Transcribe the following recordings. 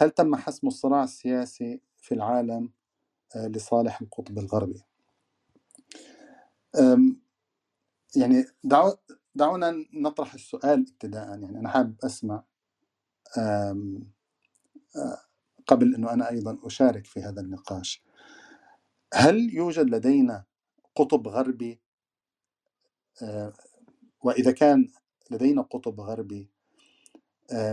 هل تم حسم الصراع السياسي في العالم آه، لصالح القطب الغربي؟ يعني دعو دعونا نطرح السؤال ابتداء. يعني أنا حابب أسمع آه، قبل أنه أنا أيضا أشارك في هذا النقاش. هل يوجد لدينا قطب غربي؟ آه، وإذا كان لدينا قطب غربي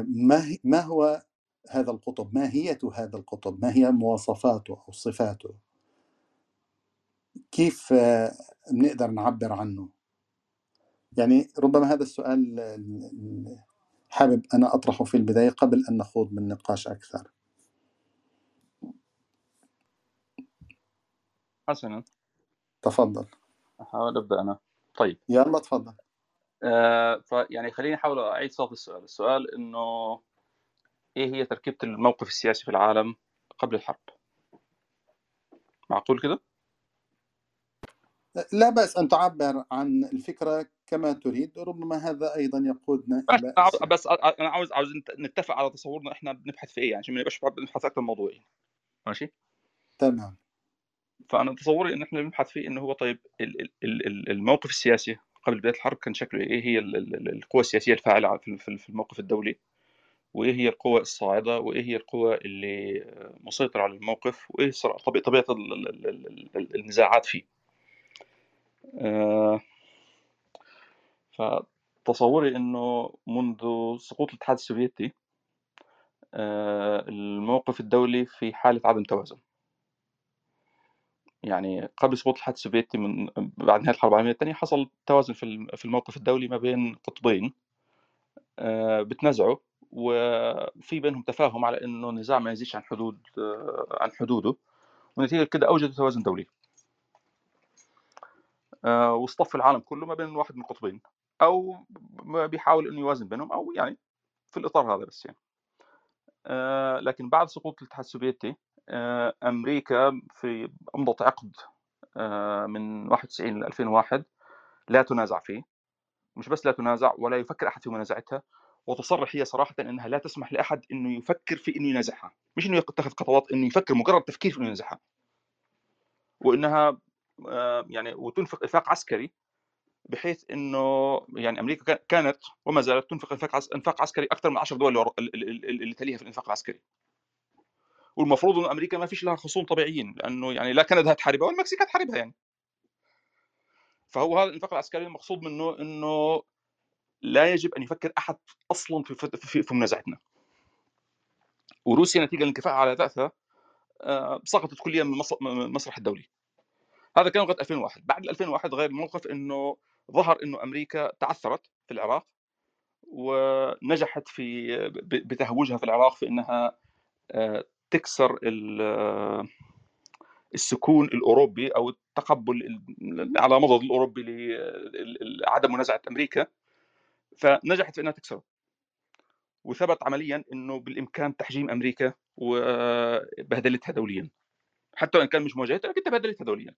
ما ما هو هذا القطب ماهية هذا القطب؟ ما هي مواصفاته أو صفاته؟ كيف بنقدر نعبر عنه؟ يعني ربما هذا السؤال حابب أنا أطرحه في البداية قبل أن نخوض بالنقاش أكثر. حسنا. تفضل. أحاول أبدأ أنا. طيب. يلا تفضل. آه فيعني خليني أحاول أعيد صوت السؤال. السؤال إنه إيه هي تركيبة الموقف السياسي في العالم قبل الحرب؟ معقول كده؟ لا بأس أن تعبر عن الفكرة كما تريد ربما هذا أيضا يقودنا إلى بس أنا عاوز عاوز نتفق على تصورنا إحنا بنبحث في إيه يعني عشان ما نبقاش بنبحث أكثر موضوعي. ماشي؟ تمام. فأنا تصوري إن إحنا بنبحث فيه إنه هو طيب الموقف السياسي قبل بداية الحرب كان شكله إيه؟ هي القوى السياسية الفاعلة في الموقف الدولي؟ وإيه هي القوى الصاعدة وإيه هي القوى اللي مسيطرة على الموقف وإيه طبيعة النزاعات فيه. آه، فتصوري إنه منذ سقوط الاتحاد السوفيتي آه، الموقف الدولي في حالة عدم توازن. يعني قبل سقوط الاتحاد السوفيتي من بعد نهاية الحرب العالمية الثانية حصل توازن في الموقف الدولي ما بين قطبين آه، بتنازعوا. وفي بينهم تفاهم على إنه النزاع ما يزيدش عن حدود آه، عن حدوده ونتيجة كده اوجدوا توازن دولي. آه، واصطف العالم كله ما بين واحد من القطبين أو بيحاول إنه يوازن بينهم أو يعني في الإطار هذا بس يعني. آه، لكن بعد سقوط الاتحاد السوفيتي أمريكا في أمضت عقد من 91 ل 2001 لا تنازع فيه. مش بس لا تنازع ولا يفكر أحد في منازعتها وتصرح هي صراحة إنها لا تسمح لأحد إنه يفكر في إنه ينازعها مش إنه يتخذ خطوات إنه يفكر مجرد تفكير في إنه ينازعها وإنها آه، يعني وتنفق إنفاق عسكري بحيث إنه يعني أمريكا كانت وما زالت تنفق إنفاق إنفاق عسكري أكثر من 10 دول اللي تليها في الإنفاق العسكري. والمفروض إنه أمريكا ما فيش لها خصوم طبيعيين لأنه يعني لا كندا هتحاربها ولا المكسيك هتحاربها يعني. فهو هذا الإنفاق العسكري المقصود منه إنه لا يجب أن يفكر أحد أصلا في في, منازعتنا. وروسيا نتيجة للانكفاء على ذاتها آه، سقطت كليا من المسرح الدولي. هذا كان لغايه 2001 بعد 2001 غير الموقف إنه ظهر إنه أمريكا تعثرت في العراق ونجحت في بتهوجها في العراق في إنها آه، تكسر السكون الأوروبي أو التقبل على مضض الأوروبي لعدم منازعة أمريكا. فنجحت في إنها تكسره. وثبت عمليا إنه بالإمكان تحجيم أمريكا وبهدلتها دوليا. حتى وإن كان مش مواجهتها لكن تبهدلتها دوليا.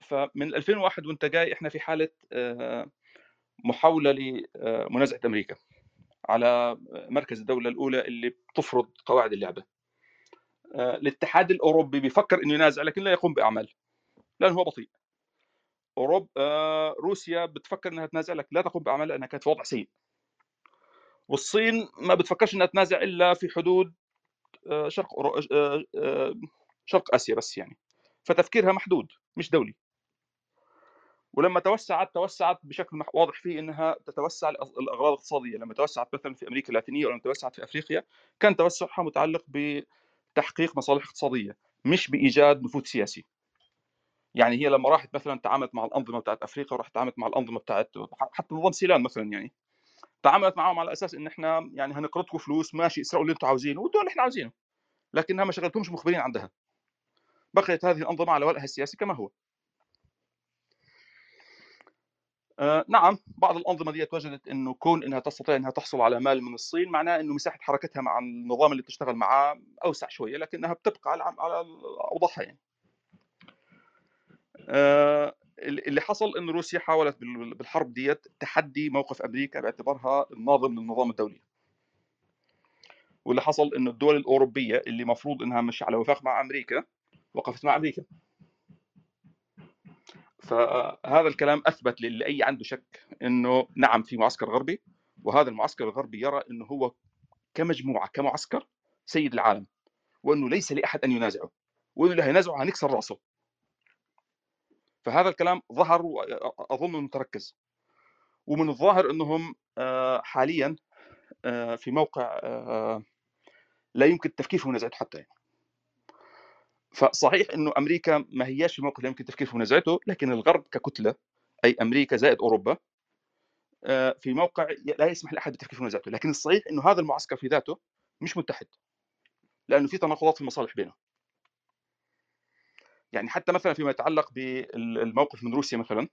فمن 2001 وانت جاي إحنا في حالة آه، محاولة لمنازعه أمريكا على مركز الدولة الأولى اللي بتفرض قواعد اللعبة. آه، الاتحاد الأوروبي بيفكر إنه ينازع لكن لا يقوم بأعمال. لأنه هو بطيء. اوروبا آه، روسيا بتفكر إنها تنازع لك. لا تقوم بأعمال لأنها كانت في وضع سيء. والصين ما بتفكرش إنها تنازع إلا في حدود آه، شرق أورو... آه، شرق آسيا بس يعني. فتفكيرها محدود مش دولي. ولما توسعت توسعت بشكل واضح فيه إنها تتوسع الاغراض الاقتصادية. لما توسعت مثلا في أمريكا اللاتينية ولما توسعت في أفريقيا كان توسعها متعلق بتحقيق مصالح اقتصادية مش بإيجاد نفوذ سياسي. يعني هي لما راحت مثلا تعاملت مع الأنظمة بتاعت أفريقيا وراحت تعاملت مع الأنظمة بتاعت حتى نظام سيلان مثلا يعني تعاملت معهم على أساس إن إحنا يعني هنقرضكم فلوس ماشي اسرقوا اللي أنتم عاوزينه وادوا اللي إحنا عاوزينه لكنها ما شغلتهمش مخبرين عندها. بقيت هذه الأنظمة على ولها السياسي كما هو. آه نعم بعض الأنظمة دي وجدت إنه كون إنها تستطيع إنها تحصل على مال من الصين معناه إنه مساحة حركتها مع النظام اللي تشتغل معاه أوسع شوية لكنها بتبقى على على أوضاعها يعني. اللي حصل إن روسيا حاولت بالحرب ديت تحدي موقف أمريكا باعتبارها الناظم للنظام الدولي. واللي حصل انه الدول الأوروبية اللي المفروض إنها مش على وفاق مع أمريكا وقفت مع أمريكا. فهذا الكلام أثبت لاي عنده شك إنه نعم في معسكر غربي وهذا المعسكر الغربي يرى إنه هو كمجموعة كمعسكر سيد العالم وإنه ليس لأحد أن ينازعه وإنه اللي هينازعه هنكسر رأسه. فهذا الكلام ظهر واظن متركز ومن الظاهر إنهم آه، حاليا آه، في موقع آه، لا يمكن التفكير في منازعته حتى يعني. فصحيح إنه أمريكا ما هياش في موقف لا يمكن التفكير في منازعته لكن الغرب ككتلة أي أمريكا زائد أوروبا في موقع لا يسمح لأحد بالتفكير في منازعته لكن الصحيح إنه هذا المعسكر في ذاته مش متحد لأنه في تناقضات في المصالح بينه يعني حتى مثلا فيما يتعلق بالموقف من روسيا مثلا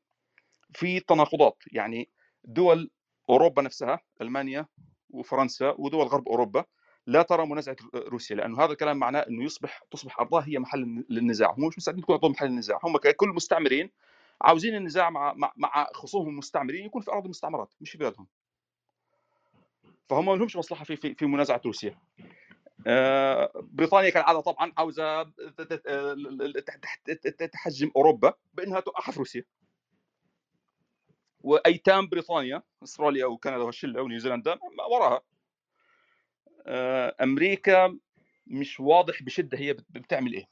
في تناقضات يعني دول أوروبا نفسها ألمانيا وفرنسا ودول غرب أوروبا لا ترى منازعة روسيا لأنه هذا الكلام معناه إنه يصبح تصبح أرضها هي محل للنزاع. هم مش مستعدين يكونوا أرضهم محل للنزاع. هم ككل مستعمرين عاوزين النزاع مع, مع خصومهم المستعمرين يكون في ارض المستعمرات مش في بلادهم. فهم ما لهمش مصلحة في في, في منازعة روسيا. بريطانيا كالعاده طبعا عاوزة تحجم أوروبا بأنها توقف روسيا. وأيتام بريطانيا أستراليا وكندا والشلة ونيوزيلندا وراها. أمريكا مش واضح بشدة هي بتعمل إيه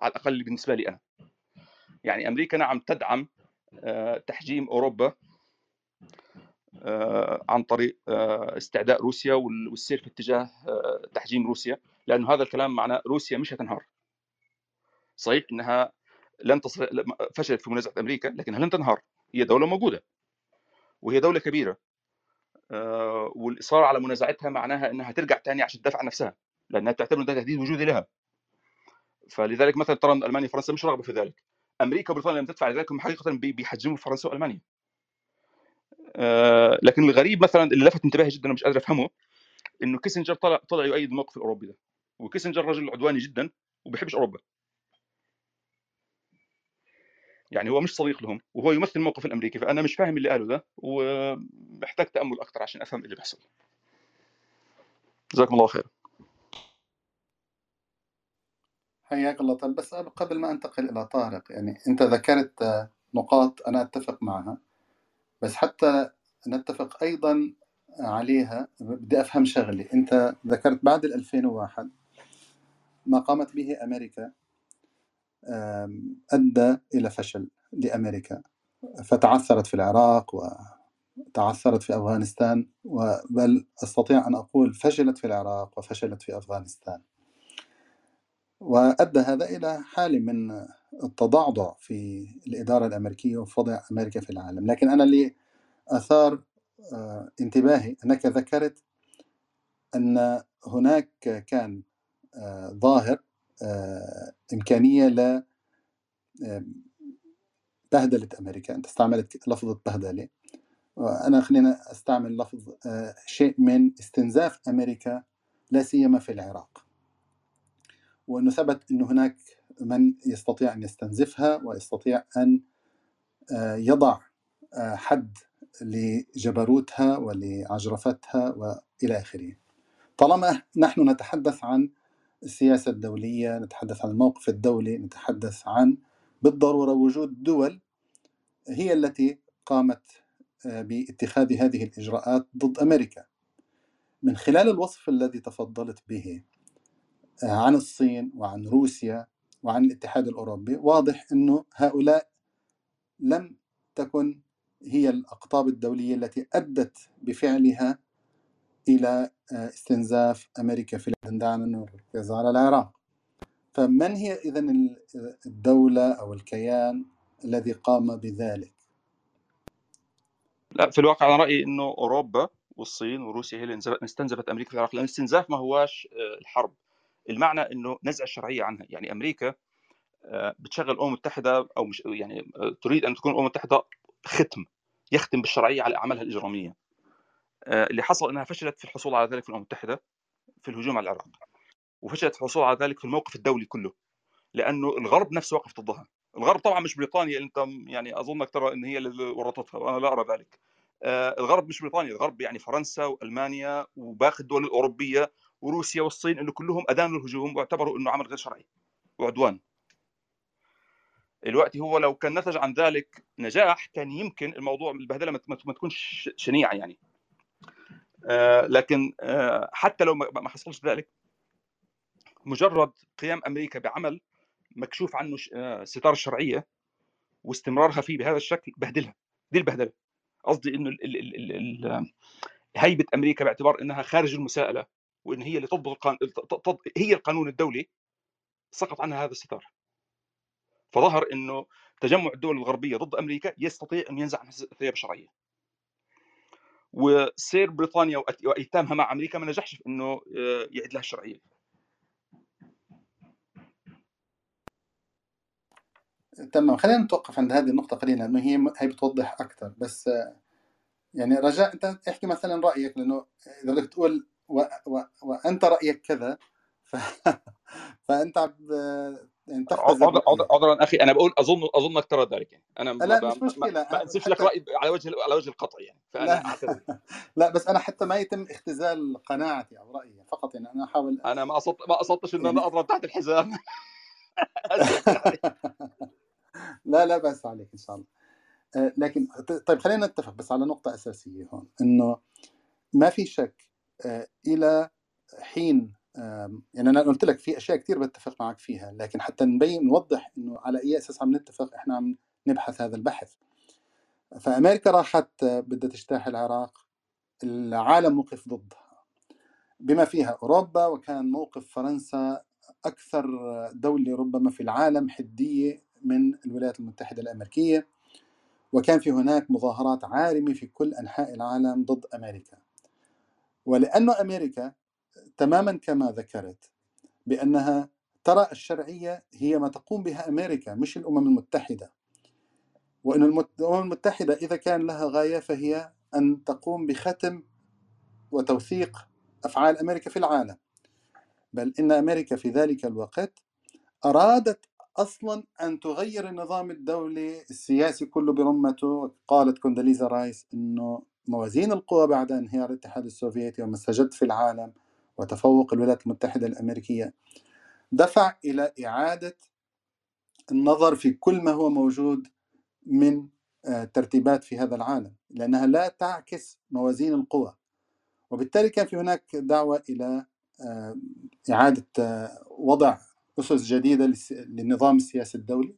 على الأقل بالنسبة لي أنا. يعني أمريكا نعم تدعم آه، تحجيم أوروبا. عن طريق استعداء روسيا والسير في اتجاه تحجيم روسيا لأنه هذا الكلام معناه روسيا مش هتنهار. صحيح إنها لن تصل فشلت في منازعة أمريكا لكنها لن تنهار. هي دولة موجودة. وهي دولة كبيرة. آه، والإصرار على منازعتها معناها إنها ترجع تاني عشان تدافع عن نفسها لأنها تعتبر ده تهديد وجودي لها. فلذلك مثلا ترى إن ألمانيا وفرنسا مش راغبة في ذلك. أمريكا وبريطانيا لم تدفع لذلك هم حقيقه بيحجموا فرنسا وألمانيا. آه، لكن الغريب مثلا اللي لفت انتباهي جدا ومش قادر أفهمه إنه كيسنجر طلع طلع يؤيد الموقف الأوروبي ده. وكيسنجر رجل عدواني جدا وبيحبش أوروبا. يعني هو مش صديق لهم وهو يمثل الموقف الأمريكي فأنا مش فاهم اللي قاله ده ومحتاج تأمل أكثر عشان أفهم اللي بيحصل. جزاكم الله خير حياك الله طيب بس قبل ما أنتقل إلى طارق يعني أنت ذكرت نقاط أنا أتفق معها. بس حتى نتفق أيضا عليها بدي أفهم شغلة. أنت ذكرت بعد ال 2001 ما قامت به أمريكا أدى إلى فشل لأمريكا. فتعثرت في العراق وتعثرت في أفغانستان بل أستطيع أن أقول فشلت في العراق وفشلت في أفغانستان. وأدى هذا إلى حالة من التضعضع في الإدارة الأمريكية وفي وضع أمريكا في العالم. لكن أنا اللي أثار آه، انتباهي أنك ذكرت أن هناك كان آه، ظاهر آه، إمكانية ل بهدلة أمريكا. أنت استعملت لفظة بهدلة. وأنا خلينا أستعمل لفظ شيء من استنزاف أمريكا لا سيما في العراق. وأنه ثبت أنه هناك من يستطيع أن يستنزفها ويستطيع أن آه، يضع حد لجبروتها ولعجرفتها وإلى آخره. طالما نحن نتحدث عن السياسة الدولية نتحدث عن الموقف الدولي نتحدث عن بالضرورة وجود دول هي التي قامت آه، باتخاذ هذه الإجراءات ضد أمريكا. من خلال الوصف الذي تفضلت به آه، عن الصين وعن روسيا وعن الاتحاد الأوروبي. واضح أنه هؤلاء لم تكن هي الأقطاب الدولية التي أدت بفعلها إلى آه، استنزاف أمريكا في دعنا نركز على العراق. فمن هي إذا الدولة أو الكيان الذي قام بذلك؟ لا في الواقع أنا رأيي أنه أوروبا والصين وروسيا هي اللي استنزفت أمريكا في العراق. لأن الاستنزاف ما هواش آه، الحرب. المعنى أنه نزع الشرعية عنها. يعني أمريكا آه، بتشغل الأمم المتحدة أو مش يعني تريد أن تكون الأمم المتحدة ختم يختم بالشرعية على أعمالها الإجرامية. آه، اللي حصل إنها فشلت في الحصول على ذلك في الأمم المتحدة في الهجوم على العراق. وفشلت في الحصول على ذلك في الموقف الدولي كله لأنه الغرب نفسه وقف ضدها. الغرب طبعا مش بريطانيا أنت يعني أظنك ترى إن هي اللي ورطتها وأنا لا أرى ذلك. آه، الغرب مش بريطانيا الغرب يعني فرنسا وألمانيا وباقي الدول الأوروبية وروسيا والصين إنه كلهم ادانوا الهجوم واعتبروا إنه عمل غير شرعي وعدوان. الوقت هو لو كان نتج عن ذلك نجاح كان يمكن الموضوع البهدله ما تكونش شنيعة يعني. آه لكن آه حتى لو ما حصلش ذلك مجرد قيام أمريكا بعمل مكشوف عنه آه ستار الشرعيه واستمرارها فيه بهذا الشكل بهدلها. دي البهدلة. قصدي إنه هيبة أمريكا باعتبار إنها خارج المساءلة وإن هي اللي تضبط القانون هي القانون الدولي سقط عنها هذا الستار. فظهر إنه تجمع الدول الغربية ضد أمريكا يستطيع أن ينزع عنها الثياب الشرعية. وسير بريطانيا وأيتامها مع أمريكا ما نجحش في إنه آه، يعيد لها الشرعية. تمام. خلينا نتوقف عند هذه النقطة قليلا لأنه هي هي بتوضح أكثر بس يعني رجاء أنت احكي مثلا رأيك لأنه إذا بدك تقول و... و... وأنت رأيك كذا ف... فأنت عم يعني عذرا أخي أنا بقول أظن اظنك ترى ذلك يعني. أنا لا مش مشكلة. ما انسبش لك رأي على وجه على وجه القطع يعني. فأنا لا. اعتذر لا بس أنا حتى ما يتم اختزال قناعتي أو رأيي فقط يعني. أنا أحاول أنا ما قصدت ما قصدتش إن أنا أضرب تحت الحزام. لا لا بأس عليك إن شاء الله. آه، لكن طيب خلينا نتفق بس على نقطة أساسية هون إنه ما في شك إلى حين يعني أنا قلت لك في أشياء كثير بتفق معك فيها لكن حتى نبين نوضح إنه على أي أساس عم نتفق إحنا عم نبحث هذا البحث. فأمريكا راحت بدها تجتاح العراق العالم وقف ضدها بما فيها أوروبا وكان موقف فرنسا أكثر دولة ربما في العالم حدية من الولايات المتحدة الأمريكية. وكان في هناك مظاهرات عارمة في كل أنحاء العالم ضد أمريكا. ولأنه أمريكا تماما كما ذكرت بأنها ترى الشرعية هي ما تقوم بها أمريكا مش الأمم المتحدة. وإن الأمم المتحدة إذا كان لها غاية فهي أن تقوم بختم وتوثيق أفعال أمريكا في العالم. بل إن أمريكا في ذلك الوقت أرادت أصلا أن تغير النظام الدولي السياسي كله برمته قالت كونداليزا رايس إنه موازين القوى بعد انهيار الاتحاد السوفيتي وما استجد في العالم وتفوق الولايات المتحدة الأمريكية دفع إلى إعادة النظر في كل ما هو موجود من آه، ترتيبات في هذا العالم لأنها لا تعكس موازين القوى. وبالتالي كان في هناك دعوة إلى آه، إعادة آه، وضع أسس جديدة للنظام السياسي الدولي.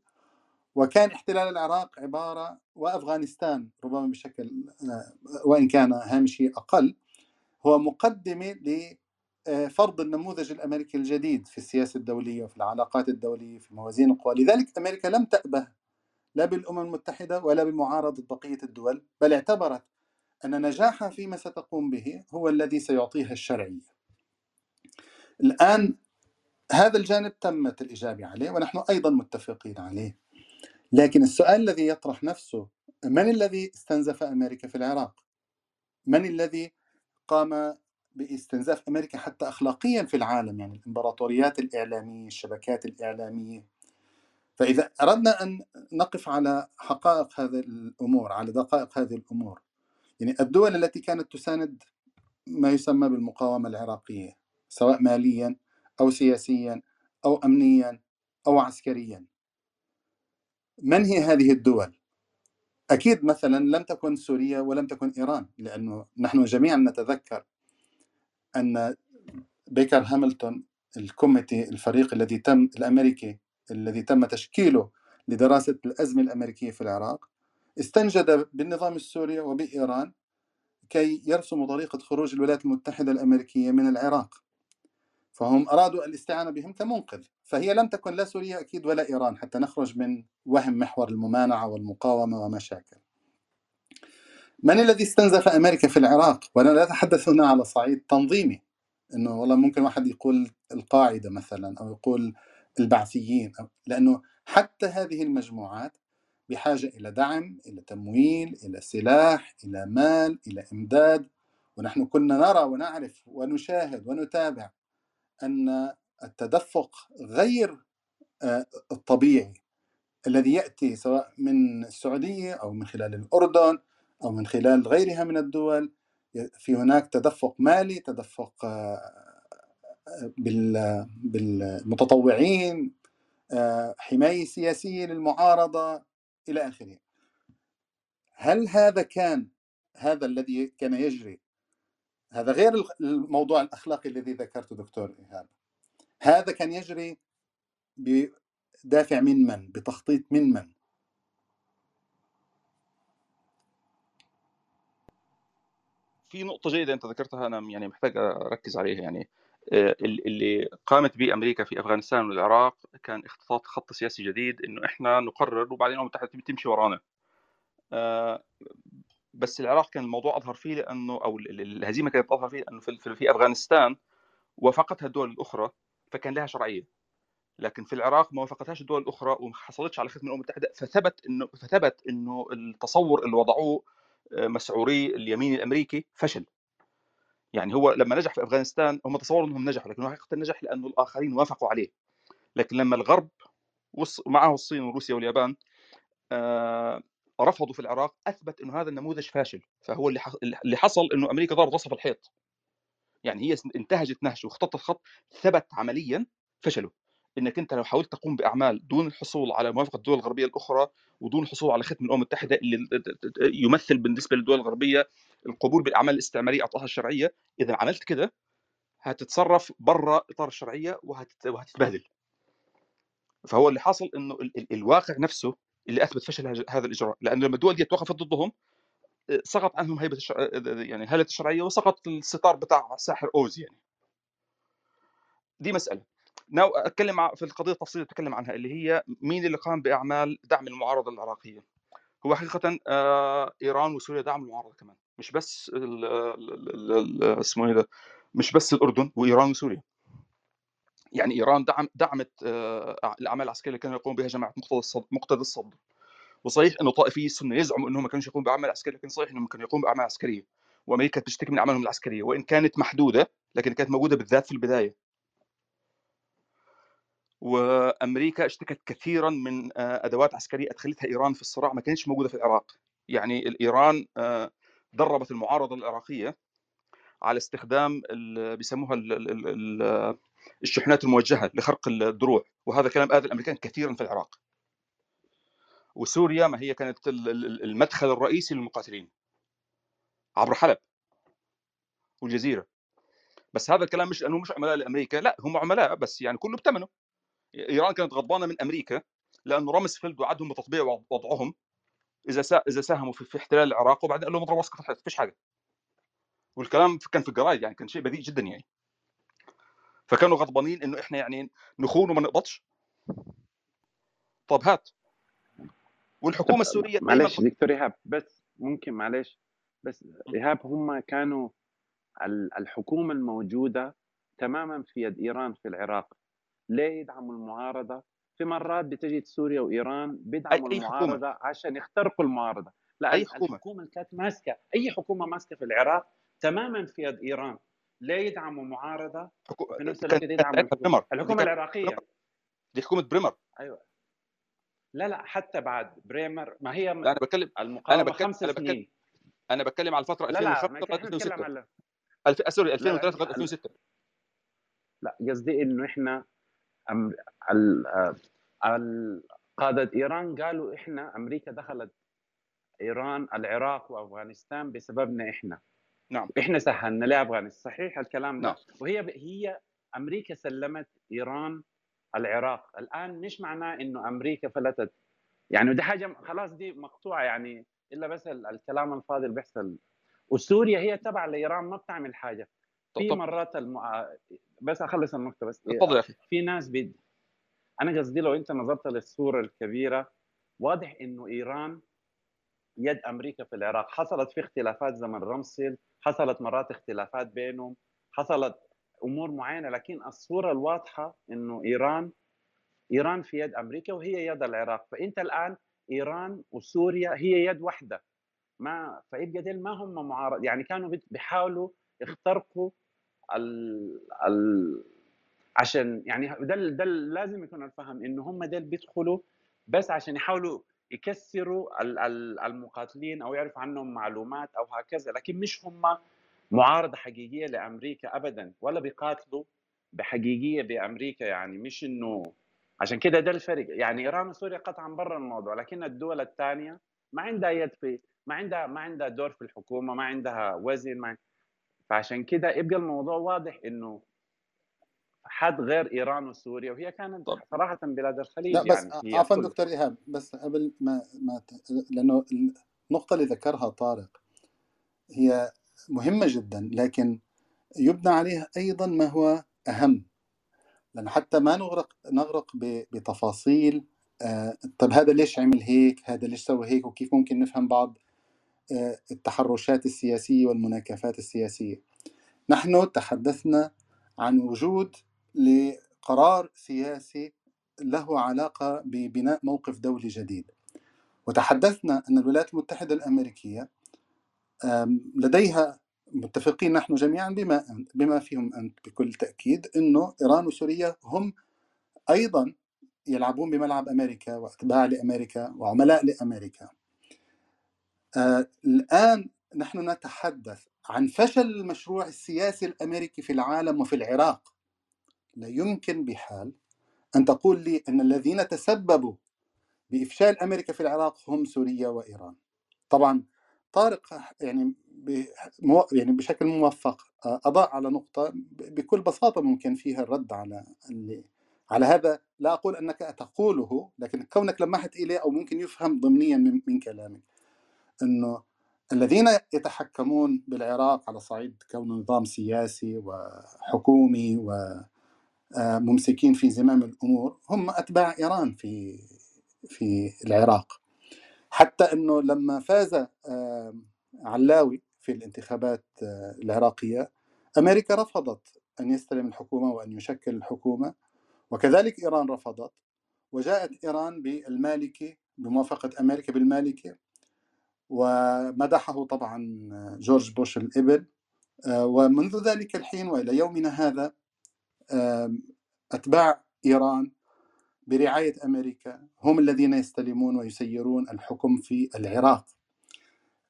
وكان احتلال العراق عبارة وأفغانستان ربما بشكل وإن كان هامشي أقل هو مقدمة آه، فرض النموذج الأمريكي الجديد في السياسة الدولية وفي العلاقات الدولية في موازين القوى، لذلك أمريكا لم تأبه لا بالأمم المتحدة ولا بمعارضة بقية الدول، بل اعتبرت أن نجاحها فيما ستقوم به هو الذي سيعطيها الشرعية. الآن هذا الجانب تمت الاجابه عليه ونحن أيضا متفقين عليه. لكن السؤال الذي يطرح نفسه من الذي استنزف أمريكا في العراق؟ من الذي قام باستنزاف أمريكا حتى اخلاقيا في العالم؟ يعني الإمبراطوريات الإعلامية الشبكات الإعلامية. فإذا أردنا أن نقف على حقائق هذه الأمور على دقائق هذه الأمور. يعني الدول التي كانت تساند ما يسمى بالمقاومة العراقية سواء ماليا أو سياسيا أو امنيا أو عسكريا. من هي هذه الدول؟ أكيد مثلا لم تكن سوريا ولم تكن إيران لأنه نحن جميعا نتذكر أن بيكر هاملتون الكوميتي الفريق الذي تم الأمريكي الذي تم تشكيله لدراسة الأزمة الأمريكية في العراق استنجد بالنظام السوري وبإيران كي يرسموا طريقة خروج الولايات المتحدة الأمريكية من العراق. فهم أرادوا الاستعانة بهم كمنقذ فهي لم تكن لا سوريا أكيد ولا إيران حتى نخرج من وهم محور الممانعة والمقاومة ومشاكل من الذي استنزف أمريكا في العراق؟ وأنا لا أتحدث هنا على صعيد تنظيمي إنه والله ممكن واحد يقول القاعدة مثلا أو يقول البعثيين أو لأنه حتى هذه المجموعات بحاجة إلى دعم، إلى تمويل، إلى سلاح، إلى مال، إلى إمداد ونحن كنا نرى ونعرف ونشاهد ونتابع أن التدفق غير آه، الطبيعي الذي يأتي سواء من السعودية أو من خلال الأردن أو من خلال غيرها من الدول في هناك تدفق مالي تدفق آه، بالمتطوعين حماية سياسية للمعارضة إلى آخره. هل هذا كان هذا الذي كان يجري هذا غير الموضوع الأخلاقي الذي ذكرته دكتور إيهاب. هذا كان يجري بدافع من من؟ بتخطيط من من؟ في نقطة جيدة أنت ذكرتها أنا يعني محتاج أركز عليها يعني. آه، اللي قامت به أمريكا في أفغانستان والعراق كان اختطاط خط سياسي جديد إنه إحنا نقرر وبعدين الأمم المتحدة تمشي ورانا. آه، بس العراق كان الموضوع أظهر فيه لأنه أو الهزيمة كانت أظهر فيه لأنه في, في أفغانستان وافقتها الدول الأخرى فكان لها شرعية. لكن في العراق ما وافقتهاش الدول الأخرى وما حصلتش على ختم الأمم المتحدة فثبت إنه فثبت إنه التصور اللي وضعوه آه، مسعوري اليمين الأمريكي فشل. يعني هو لما نجح في أفغانستان هم تصوروا إنهم نجحوا لكن حقيقة نجح لأنه الآخرين وافقوا عليه. لكن لما الغرب ومعه الصين وروسيا واليابان رفضوا في العراق أثبت إنه هذا النموذج فاشل. فهو اللي حصل إنه أمريكا ضربت في الحيط. يعني هي انتهجت نهج واختطت خط ثبت عمليا فشلوا. إنك أنت لو حاولت تقوم بأعمال دون الحصول على موافقة الدول الغربية الأخرى ودون الحصول على ختم الأمم المتحدة اللي يمثل بالنسبة للدول الغربية القبول بالأعمال الاستعمارية اعطاها الشرعية إذا عملت كده هتتصرف برا إطار الشرعية وهتتبهدل. فهو اللي حاصل إنه الواقع نفسه اللي أثبت فشل هذا الإجراء لأنه لما الدول دي توقفت ضدهم سقط عنهم هيبة الشر... يعني هاله الشرعية وسقط الستار بتاع ساحر أوز يعني. دي مسألة. ناو أتكلم في القضية التفصيلية بتكلم عنها اللي هي مين اللي قام بأعمال دعم المعارضة العراقية. هو حقيقة آه، إيران وسوريا دعموا المعارضة كمان مش بس اسمه إيه ده مش بس الأردن وإيران وسوريا. يعني إيران دعم دعمت آه، الأعمال العسكرية اللي كانوا يقوم بها جماعة مقتدى الصدر مقتدى الصدر وصحيح إنه طائفي السنة يزعموا إنهم ما كانوش يقوموا بأعمال عسكرية لكن صحيح إنهم كانوا يقوموا بأعمال عسكرية. وأمريكا بتشتكي من أعمالهم العسكرية وإن كانت محدودة لكن كانت موجودة بالذات في البداية. وأمريكا اشتكت كثيرا من آه، أدوات عسكرية أدخلتها إيران في الصراع ما كانتش موجودة في العراق. يعني إيران آه، دربت المعارضة العراقية على استخدام بيسموها الشحنات الموجهة لخرق الدروع وهذا كلام اذى الأمريكان كثيرا في العراق. وسوريا ما هي كانت المدخل الرئيسي للمقاتلين. عبر حلب. والجزيرة. بس هذا الكلام مش أنه مش عملاء لأمريكا. لا هم عملاء بس يعني كله بثمنه إيران كانت غضبانة من أمريكا لأنه رامسفيلد وعدهم بتطبيع وضعهم. إذا. إذا ساهموا في, احتلال العراق وبعدين قال لهم اضربوا راسك في فيش حاجة. والكلام كان في الجرايد يعني كان شيء بذيء جدا يعني. فكانوا غضبانين إنه إحنا يعني نخون وما نقبضش. طب هات. والحكومة السورية معلش دكتور إيهاب بس ممكن معلش. بس إيهاب هم كانوا الحكومة الموجودة تماما في يد إيران في العراق. ليه يدعموا المعارضة؟ في مرات بتجد سوريا وإيران بيدعموا أي المعارضه حكومة. عشان يخترقوا المعارضة. لا أي حكومة. الحكومة اللي كانت ماسكة أي حكومة ماسكة في العراق تماما في يد إيران. ليه يدعموا معارضه في نفس الوقت يدعموا الحكومة, الحكومة العراقية. دي حكومة بريمر. أيوه. لا لا حتى بعد بريمر ما هي لا أنا بتكلم المقاومة أنا بتكلم خمس أنا بتكلم سنين. أنا بتكلم على الفترة 2005 لغاية 2006 الف... sorry 2003 لغاية 2006 لا قصدي إنه إحنا أم... ال... قادة إيران قالوا إحنا أمريكا دخلت إيران العراق وأفغانستان بسببنا إحنا. نعم. إحنا سهلنا لافغانستان صحيح الكلام ده. نعم. وهي هي أمريكا سلمت إيران العراق. الآن مش معناه إنه أمريكا فلتت؟ يعني ودي حاجة خلاص دي مقطوعة يعني إلا بس الكلام الفاضي اللي بيحصل. وسوريا هي تبع لإيران ما بتعمل حاجة. في مرات المع... بس أخلص النقطة بس. تفضل يا أخي. في ناس بيد أنا قصدي لو أنت نظرت للصوره الكبيرة واضح إنه إيران يد أمريكا في العراق. حصلت في اختلافات زمن رمسيل حصلت مرات اختلافات بينهم حصلت أمور معينة لكن الصورة الواضحة إنه إيران إيران في يد أمريكا وهي يد العراق. فأنت الآن إيران وسوريا هي يد واحدة ما فيبقى ما هم معارض يعني كانوا بيحاولوا يخترقوا ال ال عشان يعني ده ده لازم يكون الفهم إنه هم ديل بيدخلوا بس عشان يحاولوا يكسروا المقاتلين أو يعرف عنهم معلومات أو هكذا لكن مش هم معارضة حقيقية لأمريكا ابدا ولا بيقاتلوا بحقيقية بأمريكا يعني مش إنه عشان كده ده الفرق. يعني إيران وسوريا قطعا برا الموضوع لكن الدول الثانية ما عندها يد في ما عندها ما عندها دور في الحكومة ما عندها وزن ما فعشان كده يبقى الموضوع واضح إنه حد غير إيران وسوريا وهي كانت طب. صراحة بلاد الخليج لا بس يعني عفوا دكتور إيهاب بس قبل ما ما ت- لأنه النقطة اللي ذكرها طارق هي مهمة جدا لكن يبنى عليها أيضا ما هو أهم. لأن حتى ما نغرق نغرق ب- بتفاصيل آه، طب هذا ليش عمل هيك؟ هذا ليش سوى هيك؟ وكيف ممكن نفهم بعض آه، التحرشات السياسية والمناكفات السياسية. نحن تحدثنا عن وجود لقرار سياسي له علاقة ببناء موقف دولي جديد. وتحدثنا أن الولايات المتحدة الأمريكية آم، لديها متفقين نحن جميعا بما بما فيهم أنت بكل تأكيد أنه إيران وسوريا هم أيضا يلعبون بملعب أمريكا وأتباع لأمريكا وعملاء لأمريكا. آه الآن نحن نتحدث عن فشل المشروع السياسي الأمريكي في العالم وفي العراق. لا يمكن بحال أن تقول لي أن الذين تسببوا بإفشال أمريكا في العراق هم سوريا وإيران. طبعا طارق يعني يعني بشكل موفق أضاء على نقطة بكل بساطة ممكن فيها الرد على اللي على هذا. لا أقول أنك تقوله لكن كونك لمحت إليه أو ممكن يفهم ضمنيا من, من كلامك. أنه الذين يتحكمون بالعراق على صعيد كونه نظام سياسي وحكومي وممسكين في زمام الأمور. هم أتباع إيران في في العراق. حتى أنه لما فاز آه، علاوي في الانتخابات آه، العراقية أمريكا رفضت أن يستلم الحكومة وأن يشكل الحكومة وكذلك إيران رفضت. وجاءت إيران بالمالكي بموافقة أمريكا بالمالكي ومدحه طبعا جورج بوش الابن آه، ومنذ ذلك الحين وإلى يومنا هذا آم، أتباع إيران برعاية أمريكا هم الذين يستلمون ويسيرون الحكم في العراق.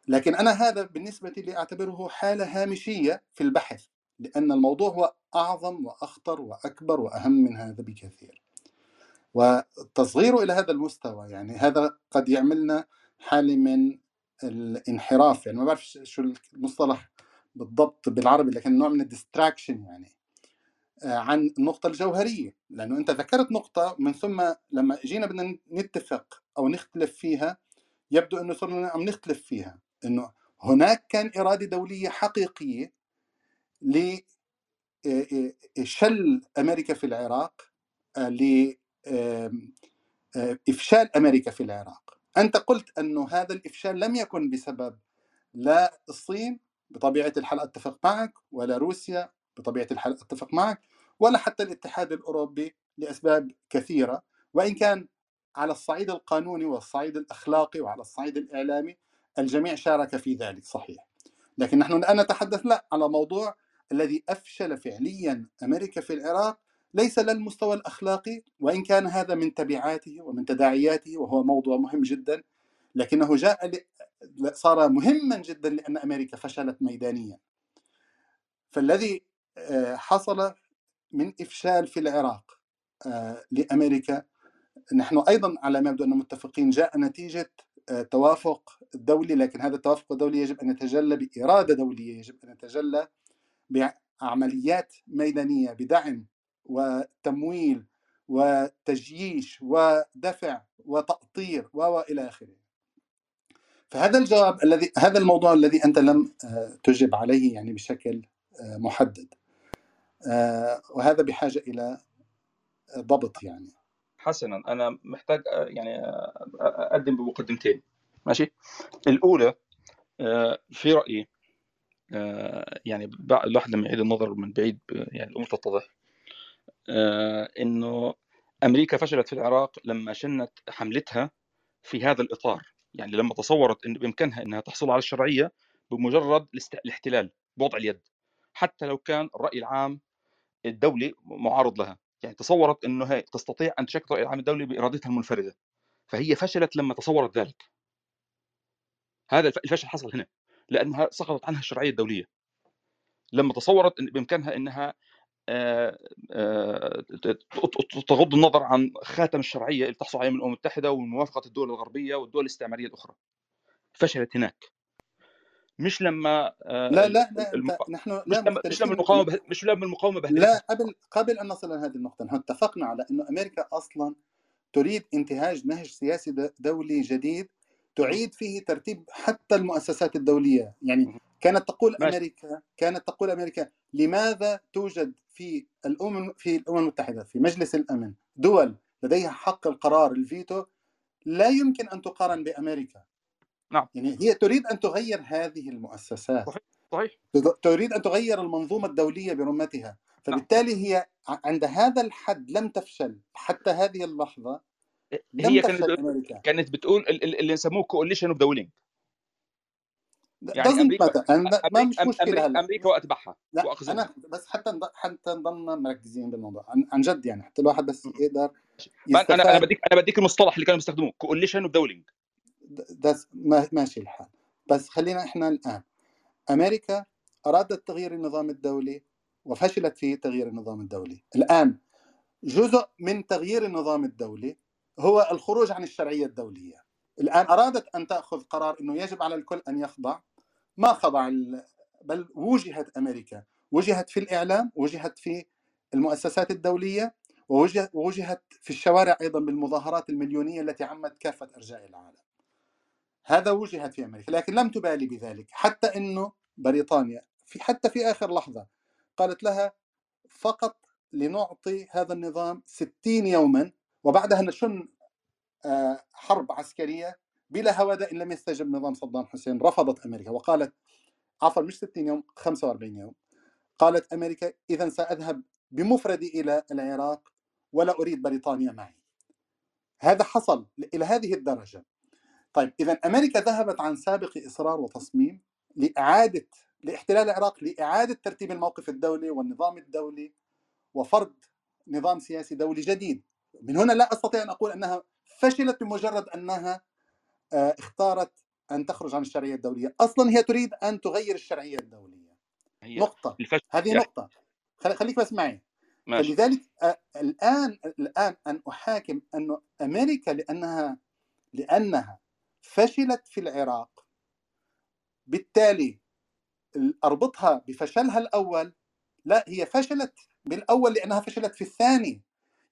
لكن أنا هذا بالنسبة لي أعتبره حالة هامشية في البحث لأن الموضوع هو أعظم وأخطر وأكبر وأهم من هذا بكثير. وتصغيره إلى هذا المستوى يعني هذا قد يعملنا حالة من الانحراف يعني ما بعرف شو المصطلح بالضبط بالعربي لكن نوع من الديستراكشن يعني عن النقطة الجوهرية لأنه أنت ذكرت نقطة من ثم لما جينا بدنا نتفق أو نختلف فيها يبدو أنه صرنا عم نختلف فيها أنه هناك كان إرادة دولية حقيقية لشل أمريكا في العراق آه، ل آم، آه، إفشال أمريكا في العراق. أنت قلت أنه هذا الإفشال لم يكن بسبب لا الصين بطبيعة الحال أتفق معك ولا روسيا بطبيعة الحال أتفق معك ولا حتى الاتحاد الأوروبي لأسباب كثيرة وإن كان على الصعيد القانوني والصعيد الأخلاقي وعلى الصعيد الإعلامي الجميع شارك في ذلك صحيح لكن نحن الآن نتحدث لا على موضوع الذي أفشل فعليا أمريكا في العراق ليس للمستوى الأخلاقي وإن كان هذا من تبعاته ومن تداعياته وهو موضوع مهم جدا لكنه جاء. صار مهما جدا لأن أمريكا فشلت ميدانيا فالذي آه، حصل من إفشال في العراق آه، لأمريكا. نحن أيضا على ما يبدو أن متفقين جاء نتيجة آه، توافق دولي لكن هذا التوافق الدولي يجب أن يتجلى بإرادة دولية يجب أن يتجلى بعمليات ميدانية بدعم وتمويل وتجييش ودفع وتأطير وإلى آخره. فهذا الجواب الذي هذا الموضوع الذي أنت لم آه، تجب عليه يعني بشكل محدد. وهذا بحاجة إلى ضبط يعني. حسنا أنا محتاج آه، يعني آه، أقدم بمقدمتين. ماشي؟ الأولى آه، في رأيي آه، يعني الواحد لما يعيد النظر من بعيد يعني الأمور تتضح آه، إنه أمريكا فشلت في العراق لما شنت حملتها في هذا الإطار. يعني لما تصورت إن بإمكانها إنها تحصل على الشرعية بمجرد الاحتلال بوضع اليد. حتى لو كان الراي العام الدولي معارض لها. يعني تصورت إنه هي تستطيع أن تشكل الراي العام الدولي بإرادتها المنفردة. فهي فشلت لما تصورت ذلك. هذا الف- الفشل حصل هنا لأنها سقطت عنها الشرعية الدولية. لما تصورت ان بإمكانها إنها آه، آه، تغض النظر عن خاتم الشرعية اللي تحصل عليه من الأمم المتحدة وموافقة الدول الغربية والدول الاستعمارية الأخرى. فشلت هناك. مش لما آه، لا لا لا المق... نحن لا مش لما مش لما المقاومة به... مش لما المقاومة لا قبل قبل أن نصل لهذه النقطة نحن اتفقنا على إنه أمريكا أصلا تريد انتهاج نهج سياسي دولي جديد تعيد فيه ترتيب حتى المؤسسات الدولية. يعني كانت تقول ماشي. أمريكا كانت تقول أمريكا لماذا توجد في الأمم في الأمم المتحدة في مجلس الأمن دول لديها حق القرار الفيتو؟ لا يمكن أن تقارن بأمريكا. نعم. يعني هي تريد أن تغير هذه المؤسسات. صحيح صحيح. تريد أن تغير المنظومة الدولية برمتها. فبالتالي نعم. هي عند هذا الحد لم تفشل. حتى هذه اللحظة لم هي كانت أمريكا. كانت بتقول اللي يسموه coalition of the willing يعني أمريكا أنا ما مش مشكلة أمريكا, أمريكا واتباعها لا أنا بس حتى حتى نضلنا مركزين بالموضوع. عن جد يعني حتى الواحد بس يقدر أنا أنا بديك أنا بديك المصطلح اللي كانوا بيستخدموه coalition of the ماشي الحال. بس خلينا إحنا الآن. أمريكا أرادت تغيير النظام الدولي وفشلت في تغيير النظام الدولي. الآن جزء من تغيير النظام الدولي هو الخروج عن الشرعية الدولية. الآن أرادت أن تأخذ قرار إنه يجب على الكل أن يخضع. ما خضع بل وجهت أمريكا. وجهت في الإعلام وجهت في المؤسسات الدولية ووجهت في الشوارع أيضا بالمظاهرات المليونية التي عمت كافة أرجاء العالم. هذا وجهت في أمريكا لكن لم تبالي بذلك حتى إنه بريطانيا في حتى في آخر لحظة قالت لها فقط لنعطي هذا النظام 60 يوما وبعدها نشن آه، حرب عسكرية بلا هوادة إن لم يستجب نظام صدام حسين رفضت أمريكا وقالت عفوا مش 60 يوم 45 يوم قالت أمريكا إذا سأذهب بمفردي إلى العراق ولا أريد بريطانيا معي. هذا حصل إلى هذه الدرجة. طيب إذا أمريكا ذهبت عن سابق إصرار وتصميم لإعادة لاحتلال العراق لإعادة ترتيب الموقف الدولي والنظام الدولي وفرض نظام سياسي دولي جديد. من هنا لا أستطيع أن أقول أنها فشلت بمجرد أنها آه، اختارت أن تخرج عن الشرعية الدولية. أصلا هي تريد أن تغير الشرعية الدولية. هي نقطة. هذه يعني. نقطة. خليك بس معي. ماشي. فلذلك آه، الآن الآن أن أحاكم أن أمريكا لأنها لأنها فشلت في العراق. بالتالي أربطها بفشلها الأول. لا هي فشلت بالأول لأنها فشلت في الثاني.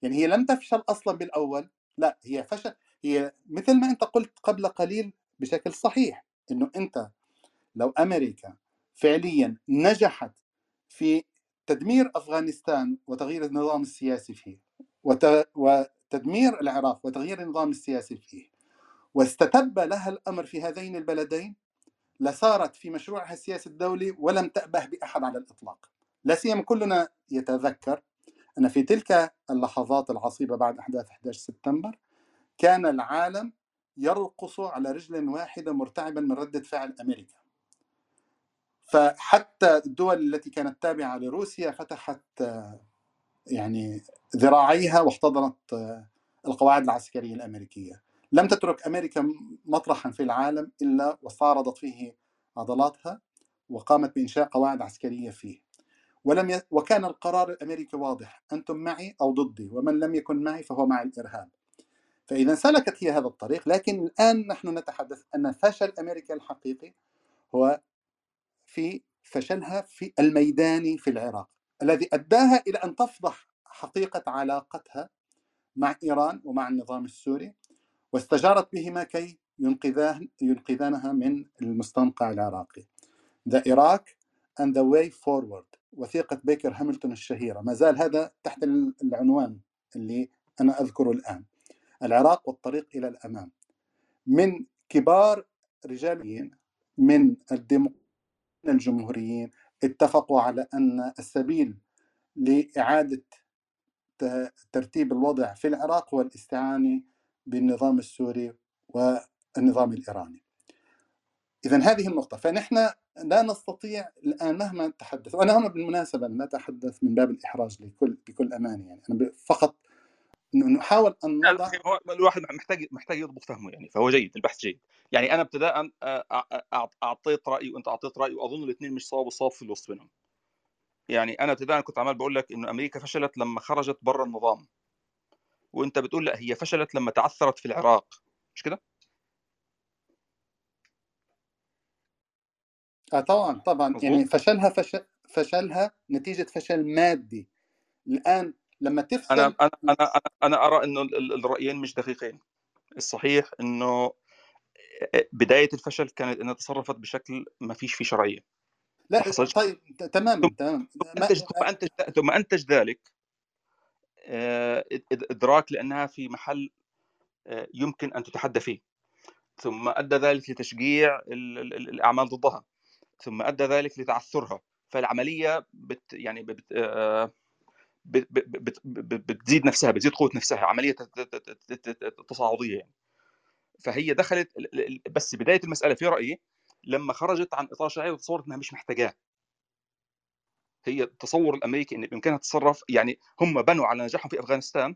يعني هي لم تفشل أصلا بالأول. لا هي فشل هي مثل ما أنت قلت قبل قليل بشكل صحيح إنه أنت لو أمريكا فعليا نجحت في تدمير أفغانستان وتغيير النظام السياسي فيه وتدمير العراق وتغيير النظام السياسي فيه واستتب لها الأمر في هذين البلدين لصارت في مشروعها السياسي الدولي ولم تأبه بأحد على الإطلاق. لا سيما كلنا يتذكر أن في تلك اللحظات العصيبة بعد أحداث 11 سبتمبر كان العالم يرقص على رجل واحدة مرتعبا من ردة فعل أمريكا. فحتى الدول التي كانت تابعة لروسيا فتحت يعني ذراعيها واحتضنت القواعد العسكرية الأمريكية. لم تترك أمريكا مطرحا في العالم إلا واستعرضت فيه عضلاتها وقامت بإنشاء قواعد عسكرية فيه. ولم ي... وكان القرار الأمريكي واضح أنتم معي أو ضدي ومن لم يكن معي فهو مع الإرهاب. فإذا سلكت هي هذا الطريق لكن الآن نحن نتحدث أن فشل أمريكا الحقيقي هو في فشلها في الميداني في العراق الذي أداها إلى أن تفضح حقيقة علاقتها مع إيران ومع النظام السوري. واستجارت بهما كي ينقذان ينقذانها من المستنقع العراقي. The Iraq and the Way Forward. وثيقة بيكر هاملتون الشهيرة. ما زال هذا تحت العنوان اللي أنا أذكره الآن. العراق والطريق إلى الأمام. من كبار رجاليين من الجمهوريين اتفقوا على أن السبيل لإعادة ترتيب الوضع في العراق هو الاستعانة بالنظام السوري والنظام الإيراني. إذا هذه النقطة. فنحن لا نستطيع الآن مهما نتحدث وأنا هنا بالمناسبة لا أتحدث من باب الإحراج لكل بكل أمانة يعني. أنا فقط نحاول أن نضع الواحد محتاج محتاج يضبط فهمه يعني فهو جيد البحث جيد. يعني أنا ابتداء أعطيت رأيي وأنت أعطيت رأيي وأظن الاثنين مش صواب وصواب في الوسط بينهم. يعني أنا ابتداء كنت عمال بقول لك إنه أمريكا فشلت لما خرجت بره النظام. وانت بتقول لا هي فشلت لما تعثرت في العراق. مش كده؟ آه طبعا طبعا. مظبوط. يعني فشلها فشل فشلها نتيجة فشل مادي. الآن لما أنا تفشل أنا أنا أنا, أنا أرى إنه ال- ال- الرأيين مش دقيقين. الصحيح إنه بداية الفشل كانت إنها تصرفت بشكل ما فيش فيه شرعية. ما لا حصلش. طيب ت- تماما تماما. ثم أنتج ثم أنتج ثم أنتج ذلك آه، إدراك لأنها في محل آه، يمكن أن تتحدى فيه. ثم أدى ذلك لتشجيع ال- ال- ال- الأعمال ضدها. ثم أدى ذلك لتعثرها. فالعملية بت يعني بت آه، بت- بت- بت- بت- بتزيد نفسها بتزيد قوة نفسها. عملية تصاعدية يعني. فهي دخلت بس بداية المسألة في رأيي لما خرجت عن إطار الشرعيه وتصورت إنها مش محتاجاه. هي التصور الأمريكي إن بإمكانها تتصرف يعني هم بنوا على نجاحهم في أفغانستان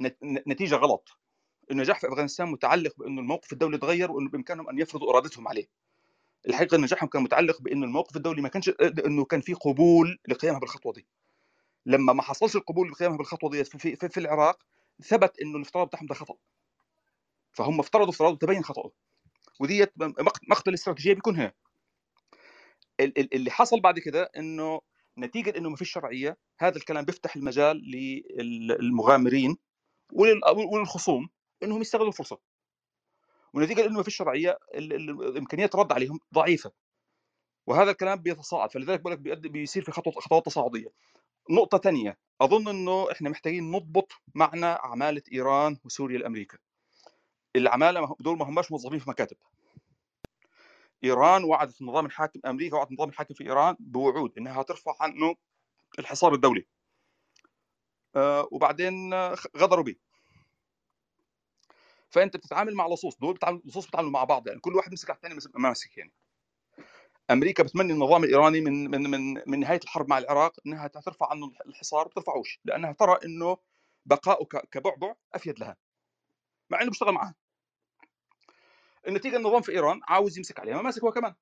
نت- نتيجة غلط. النجاح في أفغانستان متعلق بإنه الموقف الدولي تغير وإنه بإمكانهم أن يفرضوا إرادتهم عليه. الحقيقة نجاحهم كان متعلق بإنه الموقف الدولي ما كانش إنه كان في قبول لقيامها بالخطوة دي. لما ما حصلش القبول لقيامها بالخطوة دي في, في, في العراق ثبت إنه الافتراض بتاعهم ده خطأ. فهم افترضوا افتراض وتبين خطأه. وديت مقت- مقتل الاستراتيجيه بيكون هنا. اللي حصل بعد كده إنه نتيجة إنه ما فيش شرعية هذا الكلام بيفتح المجال للمغامرين ولل- وللخصوم إنهم يستغلوا الفرصة. ونتيجة لأنه ما فيش شرعية الامكانيات الرد عليهم ضعيفة. وهذا الكلام بيتصاعد فلذلك بقول لك بيصير في خطوة خطوات تصاعدية. نقطة ثانية أظن إنه إحنا محتاجين نضبط معنى عمالة إيران وسوريا لامريكا العمالة ما- دول ما هماش موظفين في مكاتب. إيران وعدت النظام الحاكم أمريكا وعدت النظام الحاكم في إيران بوعود إنها ترفع عنه الحصار الدولي. آه، وبعدين آه، غدروا به فأنت بتتعامل مع لصوص دول بتعامل لصوص بيتعاملوا مع بعض يعني كل واحد مسك على الثاني ماسك يعني. أمريكا بتمني النظام الإيراني من من من من نهاية الحرب مع العراق إنها ترفع عنه الحصار بترفعوش لأنها ترى إنه بقاؤه ك- كبعبع أفيد لها مع إنه بيشتغل معها النتيجة النظام في إيران عاوز يمسك عليها ما ماسك هو كمان.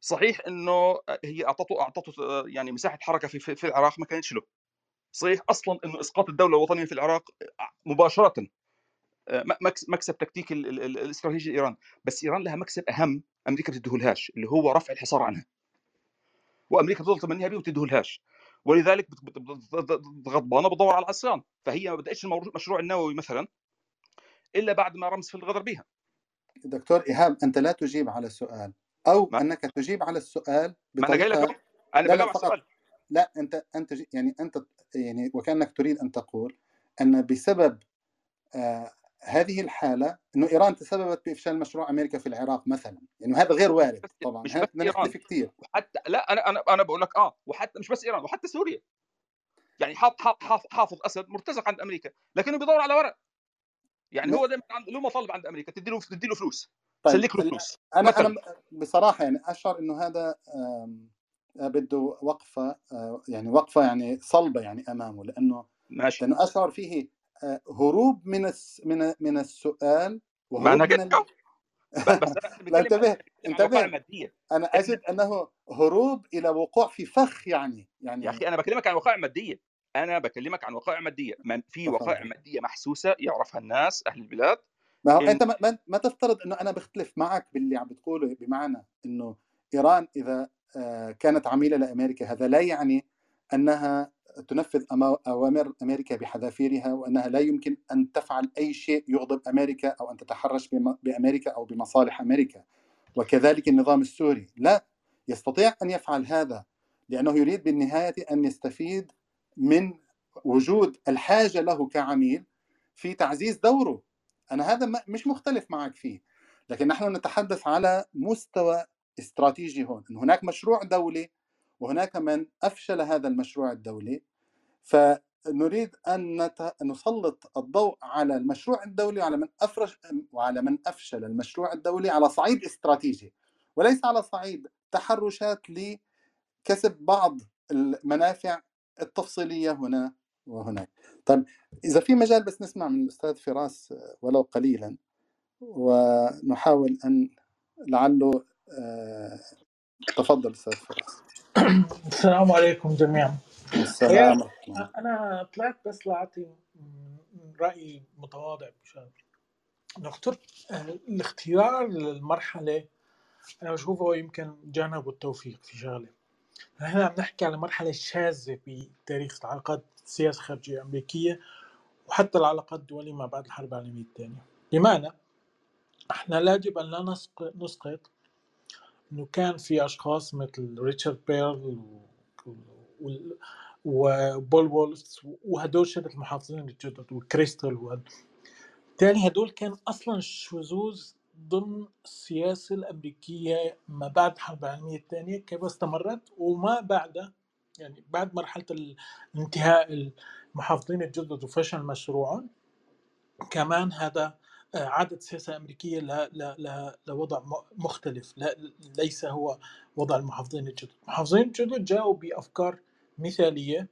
صحيح إنه هي أعطته أعطته آه، يعني مساحة حركة في في العراق ما كانتش له. صحيح أصلا إنه إسقاط الدولة الوطنية في العراق آه، مباشرة آه، مكسب تكتيكي ال- ال- ال- الاستراتيجي لإيران. بس إيران لها مكسب أهم أمريكا ما بتديهولهاش اللي هو رفع الحصار عنها. وأمريكا بتفضل تمنيها بيه وتديهولهاش. ولذلك غضبانة بتدور على العصيان. فهي ما بدأتش المشروع النووي مثلا إلا بعد ما رمز في الغدر بها دكتور إيهاب أنت لا تجيب على السؤال أو ما, أنك تجيب على السؤال ما أنا جاي لك. أنا لا بجاوب لا على فقط. السؤال. لا أنت أنت يعني أنت يعني وكأنك تريد أن تقول أن بسبب آه هذه الحالة إنه إيران تسببت بإفشال مشروع أمريكا في العراق مثلا. يعني هذا غير وارد طبعا. مش بس نختلف كثير وحتى لا أنا أنا أنا بقول لك آه وحتى مش بس إيران وحتى سوريا. يعني حاف حاف حافظ أسد مرتزق عند أمريكا لكنه بيدور على ورق. يعني هو دائما عند- له مطالب عند أمريكا تدي له تدي له فلوس طيب تسلك له فلوس أنا مثلا. أنا بصراحة يعني أشعر إنه هذا بده وقفة آه، يعني وقفة يعني صلبة يعني أمامه لأنه ماشي. لأنه أشعر فيه آه، هروب من الس من من السؤال ما وهروب أنا من ال... بس لا بتكلم انتبه. انتبه أنا أجد أنه هروب إلى وقوع في فخ يعني يا يعني أخي أنا بكلمك عن وقائع مادية. أنا بكلمك عن وقائع مادية ما في وقائع مادية محسوسة يعرفها الناس أهل البلاد. ما هو إن أنت ما, ما تفترض إنه أنا بختلف معك باللي عم بتقوله بمعنى إنه إيران إذا آه، كانت عميلة لأمريكا هذا لا يعني أنها تنفذ أوامر أمريكا بحذافيرها وأنها لا يمكن أن تفعل أي شيء يغضب أمريكا أو أن تتحرش بأمريكا أو بمصالح أمريكا. وكذلك النظام السوري لا يستطيع أن يفعل هذا لأنه يريد بالنهاية أن يستفيد من وجود الحاجة له كعميل في تعزيز دوره أنا هذا مش مختلف معك فيه لكن نحن نتحدث على مستوى استراتيجي هون إن هناك مشروع دولي وهناك من أفشل هذا المشروع الدولي فنريد أن. نسلط الضوء على المشروع الدولي وعلى من افرش وعلى من أفشل المشروع الدولي على صعيد استراتيجي وليس على صعيد تحرشات لكسب بعض المنافع التفصيلية هنا وهناك. طيب إذا في مجال بس نسمع من الأستاذ فراس ولو قليلا ونحاول أن لعله آه، تفضل أستاذ فراس. السلام عليكم جميعا السلام أنا طلعت بس لأعطي رأي متواضع بشان نختار الاختيار للمرحلة أنا بشوفه يمكن جانب التوفيق في شغلة نحن عم نحكي على مرحلة شاذة بتاريخ العلاقات السياسة الخارجية الأمريكية وحتى العلاقات الدولية ما بعد الحرب العالمية الثانية. بمعنى إحنا لا يجب أن لا نسق- نسقط إنه كان في أشخاص مثل ريتشارد بيرل وبول وولفز وهدول شله المحافظين الجدد وكريستال وهد- بالتالي هدول كان أصلا شذوذ ضمن السياسة الأمريكية ما بعد الحرب العالمية الثانية كيف استمرت وما بعد يعني بعد مرحلة ال- انتهاء المحافظين الجدد وفشل مشروعهم كمان هذا آه، عادت السياسة الأمريكية ل- ل- ل- لوضع مختلف لا ليس هو وضع المحافظين الجدد. المحافظين الجدد جاءوا بأفكار مثالية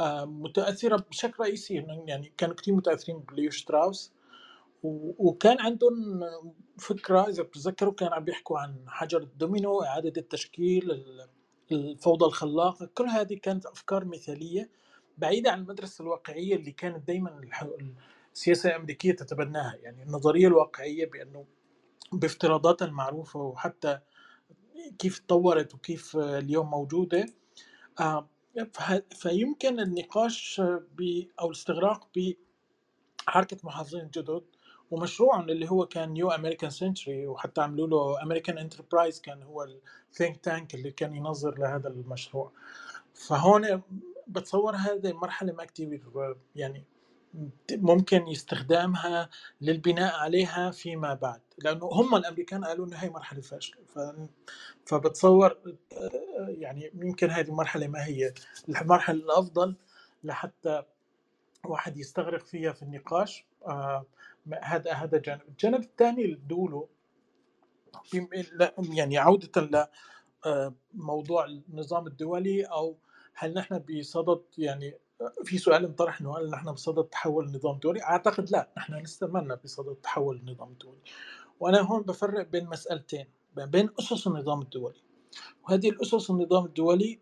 آه، متأثرة بشكل رئيسي يعني كانوا كثير متأثرين بليو شتراوس وكان عندهم فكرة إذا بتتذكروا كانوا عم بيحكوا عن حجر الدومينو إعادة التشكيل ال- الفوضى الخلاقة. كل هذه كانت أفكار مثالية بعيدة عن المدرسة الواقعية اللي كانت دائما السياسة الأمريكية تتبناها. يعني النظرية الواقعية بأنه بافتراضاتها المعروفة وحتى كيف تطورت وكيف اليوم موجودة. آه، فيمكن النقاش أو الاستغراق بحركة محافظين الجدد ومشروعهم اللي هو كان New American Century وحتى عملوا له American Enterprise كان هو الثينك تانك اللي كان ينظر لهذا المشروع. فهون بتصور هذه مرحلة ما كتير يعني ممكن استخدامها للبناء عليها فيما بعد. لأنه هم الأمريكان قالوا إنه هي مرحلة فاشلة. ف... فبتصور يعني يمكن هذه المرحلة ما هي المرحلة الأفضل لحتى واحد يستغرق فيها في النقاش. آه، هذا هذا جانب الجانب الثاني بم- لا- يعني عودة لموضوع النظام الدولي أو هل نحن بصدد يعني في سؤال انطرح إنه هل نحن بصدد تحول النظام الدولي؟ أعتقد لا، نحن نستمرنا بصدد تحول النظام الدولي. وأنا هون بفرق بين مسألتين، بين أسس النظام الدولي. وهذه الأسس النظام الدولي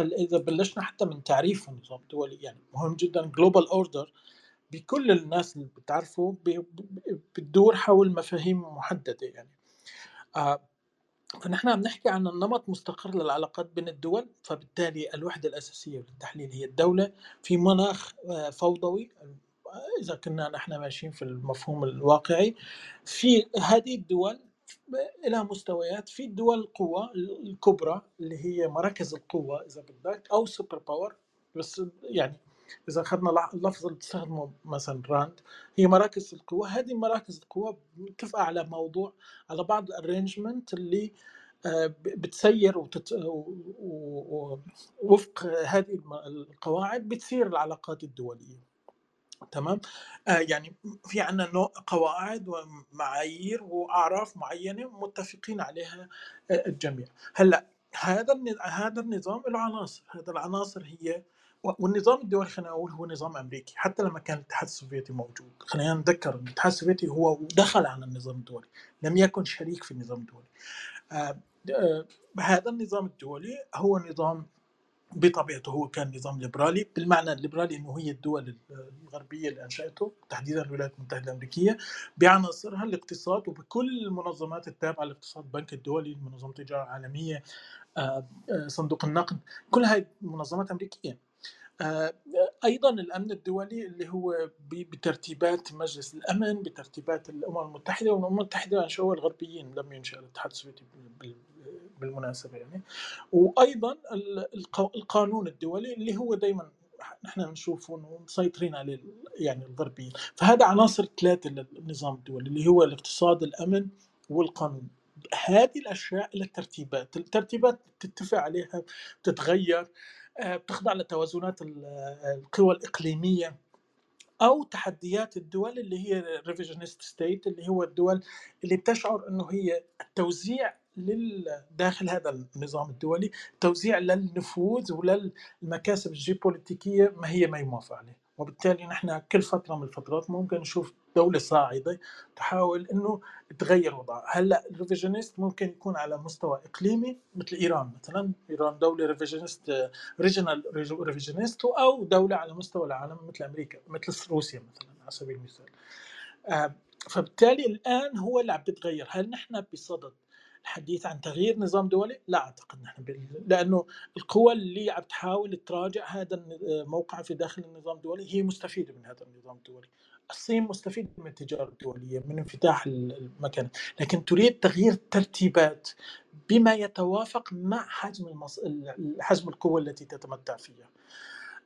إذا بلشنا حتى من تعريف النظام الدولي يعني مهم جدا global order بكل الناس اللي بتعرفه بتدور حول مفاهيم محددة يعني. آه، فنحن عم نحكي عن النمط مستقر للعلاقات بين الدول فبالتالي الوحدة الأساسية للتحليل هي الدولة. في مناخ آه، فوضوي إذا كنا نحن ماشيين في المفهوم الواقعي. في هذه الدول لها مستويات في الدول القوى الكبرى اللي هي مراكز القوة إذا بدك أو superpower بس يعني إذا أخذنا لح- اللفظ اللي بتستخدمه مثلا راند هي مراكز القوة. هذه مراكز القوة متفقة على موضوع على بعض ال arrangement اللي آه، بتسير وتت... وفق هذه القواعد بتسير العلاقات الدولية. تمام؟ آه يعني في عندنا قواعد ومعايير وأعراف معينة متفقين عليها آه، الجميع. هلأ هذا هذا النظام له عناصر. هذا العناصر هي والنظام الدولي خلينا نقول هو نظام أمريكي حتى لما كان الاتحاد السوفيتي موجود. خلينا نتذكر إن الاتحاد السوفيتي هو دخل على النظام الدولي لم يكن شريك في النظام الدولي. آه، آه، هذا النظام الدولي هو نظام بطبيعته هو كان نظام ليبرالي بالمعنى الليبرالي إنه هي الدول الغربية اللي أنشأته تحديدا الولايات المتحدة الأمريكية بعناصرها الاقتصاد وبكل المنظمات التابعة للاقتصاد البنك الدولي منظمة التجارة العالمية آه، صندوق النقد كل هاي منظمات أمريكية. أيضا الأمن الدولي اللي هو بترتيبات مجلس الأمن بترتيبات الأمم المتحدة والأمم المتحدة انشأوها الغربيين لم ينشأ الاتحاد السوفيتي بال- بال- بالمناسبة يعني. وأيضا ال- الق- القانون الدولي اللي هو دائما نحن بنشوفه إنه مسيطرين عليه يعني الغربيين. فهذا عناصر ثلاثة للنظام الدولي اللي هو الاقتصاد الأمن والقانون. هذه الأشياء لها ترتيبات الترتيبات تتفق عليها تتغير. آه، بتخضع لتوازنات آه، القوى الإقليمية أو تحديات الدول اللي هي revisionist state اللي هو الدول اللي بتشعر أنه هي التوزيع داخل هذا النظام الدولي توزيع للنفوذ وللمكاسب الجيوبوليتيكية ما هي ما يوافق عليه. وبالتالي نحن كل فترة من الفترات ممكن نشوف دولة صاعدة تحاول إنه تغير وضعها، هلأ ال revisionist ممكن يكون على مستوى إقليمي مثل إيران مثلا، إيران دولة revisionist regional revisionist أو دولة على مستوى العالم مثل أمريكا مثل روسيا مثلا على سبيل المثال. آه، فبالتالي الآن هو اللي عم تتغير، هل نحن بصدد الحديث عن تغيير نظام دولي؟ لا أعتقد نحن لأنه القوى اللي عم تحاول تراجع هذا الموقع في داخل النظام الدولي هي مستفيدة من هذا النظام الدولي. الصين مستفيدة من التجارة الدولية من انفتاح المكان. لكن تريد تغيير الترتيبات بما يتوافق مع حجم المص... حجم القوه التي تتمتع فيها.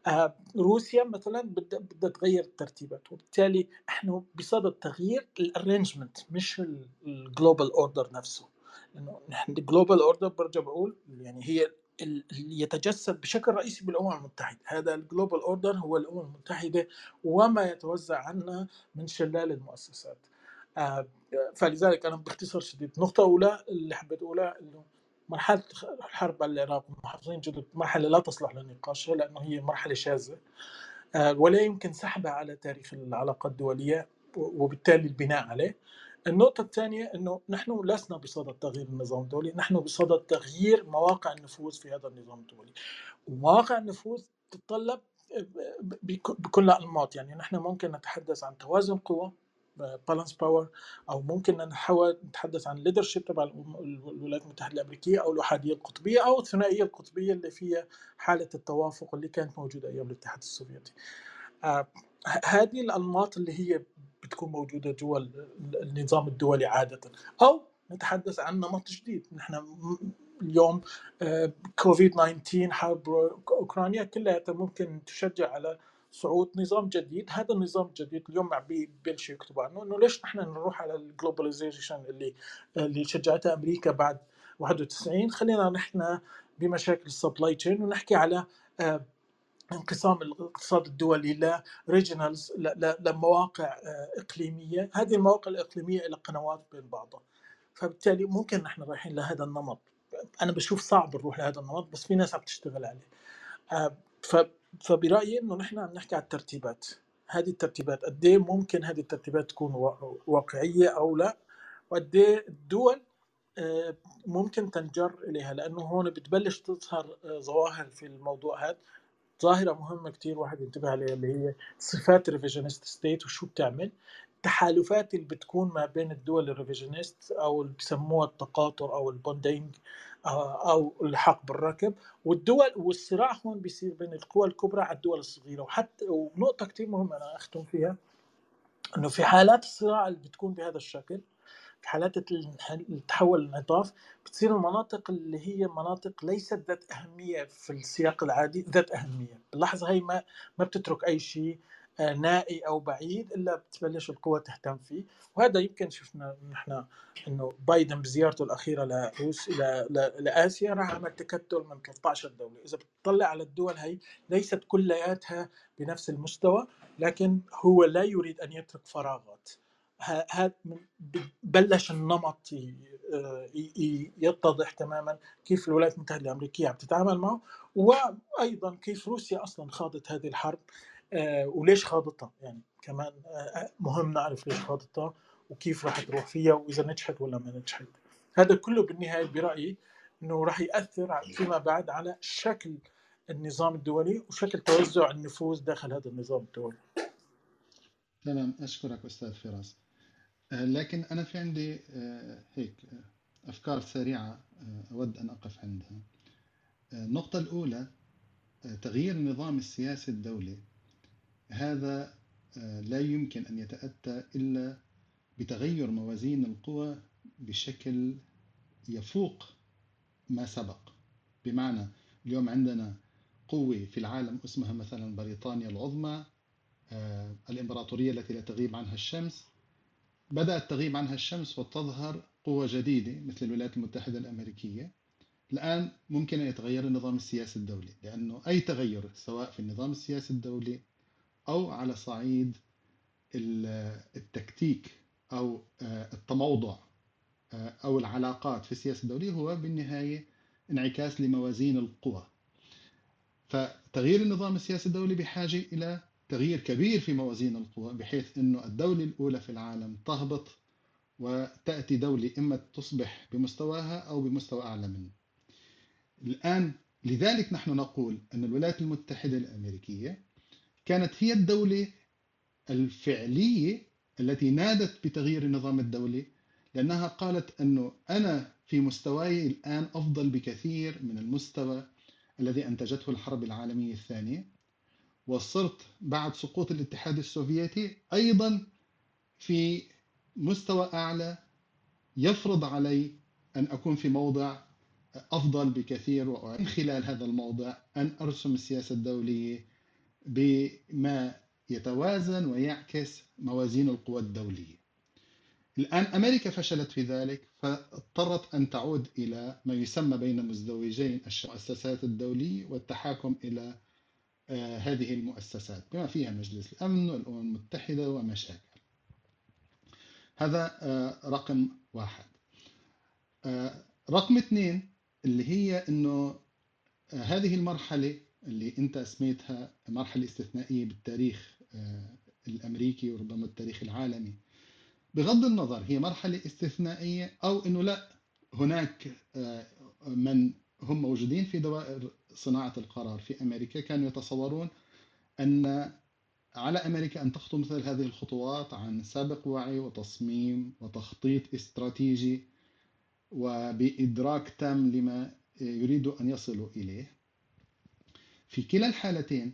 آه، روسيا مثلا بدها تغير الترتيبات وبالتالي إحنا بصدد تغيير ال arrangement مش ال global order نفسه. إنه نحن ال global order برجع بقول يعني هي اللي يتجسد بشكل رئيسي بالأمم المتحدة، هذا ال global order هو الأمم المتحدة وما يتوزع عنها من شلال المؤسسات. آه، فلذلك أنا باختصار شديد، نقطه اولى اللي حبيت أقولها إنه مرحلة الحرب على العراق والمحافظين جدد مرحلة لا تصلح للنقاش لأنه هي مرحلة شاذة آه، ولا يمكن سحبها على تاريخ العلاقات الدولية وبالتالي البناء عليه. النقطة الثانية أنه نحن لسنا بصدد تغيير النظام الدولي نحن بصدد تغيير مواقع النفوذ في هذا النظام الدولي ومواقع النفوذ تتطلب بكل الأنماط يعني نحن ممكن نتحدث عن توازن قوى balance power أو ممكن نحاول نتحدث عن leadership تبع الولايات المتحدة الأمريكية أو الاحاديه القطبية أو الثنائية القطبية اللي فيها حالة التوافق اللي كانت موجودة أيام الاتحاد السوفيتي. آه هذه الأنماط اللي هي بتكون موجودة جوا النظام الدولي عادة. أو نتحدث عن نمط جديد. نحن اليوم كوفيد 19 حرب أوكرانيا كلها ممكن تشجع على صعود نظام جديد. هذا النظام الجديد اليوم عم ببلشوا يكتبوا عنه إنه ليش نحن نروح على ال globalization اللي اللي شجعتها أمريكا بعد 91 خلينا نحن بمشاكل ال supply chain ونحكي على آه، انقسام الاقتصاد الدولي ل regionals لمواقع آه، إقليمية، هذه المواقع الإقليمية إلى قنوات بين بعضها. فبالتالي ممكن نحن رايحين لهذا النمط. أنا بشوف صعب نروح لهذا النمط بس في ناس عم تشتغل عليه. آه، فبرأيي إنه نحن عم نحكي على الترتيبات. هذه الترتيبات قد إيه ممكن هذه الترتيبات تكون واقعية أو لا وقد إيه الدول آه، ممكن تنجر إليها لأنه هون بتبلش تظهر ظواهر في الموضوع هذا ظاهرة مهمة كتير واحد ينتبه عليها اللي هي صفات ال revisionist state وشو بتعمل. التحالفات اللي بتكون ما بين الدول ال revisionist أو اللي بسموها التقاطر أو ال bandwagoning آه، أو اللحاق بالركب والدول والصراع هون بيصير بين القوى الكبرى على الدول الصغيرة. وحتى ونقطة كثير مهمة أنا أختم فيها إنه في حالات الصراع اللي بتكون بهذا الشكل حالات التحول الانعطاف بتصير المناطق اللي هي مناطق ليست ذات أهمية في السياق العادي ذات أهمية. باللحظه هي ما ما بتترك أي شيء آه، نائي أو بعيد إلا بتبلش القوى تهتم فيه. وهذا يمكن شفنا نحن إنه بايدن بزيارته الأخيرة لروس لآسيا راح عمل تكتل من 13 دولة. إذا بتطلع على الدول هي ليست كلياتها بنفس المستوى لكن هو لا يريد أن يترك فراغات. بلش النمط يتضح تماما كيف الولايات المتحدة الأمريكية عم تتعامل معه وأيضا كيف روسيا أصلا خاضت هذه الحرب آه، وليش خاضتها؟ يعني كمان آه، مهم نعرف ليش خاضتها وكيف راح تروح فيها وإذا نجحت ولا ما نجحت. هذا كله بالنهاية برأيي إنه راح يأثر فيما بعد على شكل النظام الدولي وشكل توزع النفوذ داخل هذا النظام الدولي. تمام أشكرك أستاذ فراس. آه، لكن أنا في عندي آه، هيك آه، أفكار سريعة أود أن أقف عندها. النقطة الأولى تغيير النظام السياسي الدولي. هذا لا يمكن أن يتأتى إلا بتغير موازين القوى بشكل يفوق ما سبق. بمعنى اليوم عندنا قوة في العالم اسمها مثلا بريطانيا العظمى الإمبراطورية التي لا تغيب عنها الشمس بدأت تغيب عنها الشمس وتظهر قوة جديدة مثل الولايات المتحدة الأمريكية. الآن ممكن أن يتغير النظام السياسي الدولي لأنه أي تغير سواء في النظام السياسي الدولي أو على صعيد التكتيك أو آه، التموضع آه، أو العلاقات في السياسة الدولية هو بالنهاية انعكاس لموازين القوى. فتغيير النظام السياسي الدولي بحاجة إلى تغيير كبير في موازين القوى بحيث أنه الدولة الأولى في العالم تهبط وتأتي دولة إما تصبح بمستواها أو بمستوى أعلى منه. الآن لذلك نحن نقول أن الولايات المتحدة الأمريكية كانت هي الدولة الفعلية التي نادت بتغيير النظام الدولي لأنها قالت أنه أنا في مستواي الآن أفضل بكثير من المستوى الذي أنتجته الحرب العالمية الثانية. وصرت بعد سقوط الاتحاد السوفيتي أيضا في مستوى أعلى يفرض علي أن أكون في موضع أفضل بكثير ومن خلال هذا الموضع أن أرسم السياسة الدولية بما يتوازن ويعكس موازين القوى الدولية. الآن أمريكا فشلت في ذلك فاضطرت أن تعود إلى ما يسمى بين المزدوجين المؤسسات الدولية والتحاكم إلى هذه المؤسسات بما فيها مجلس الأمن والأمم المتحدة ومشاكل. هذا آه، رقم واحد. آه، رقم اثنين اللي هي أنه هذه المرحلة اللي أنت سميتها مرحلة استثنائية بالتاريخ الأمريكي وربما التاريخ العالمي. بغض النظر هي مرحلة استثنائية أو أنه لا هناك آه، من هم موجودين في دوائر صناعة القرار في أمريكا كانوا يتصورون أن على أمريكا أن تخطو مثل هذه الخطوات عن سابق وعي وتصميم وتخطيط استراتيجي وبإدراك تام لما يريد أن يصلوا إليه. في كلا الحالتين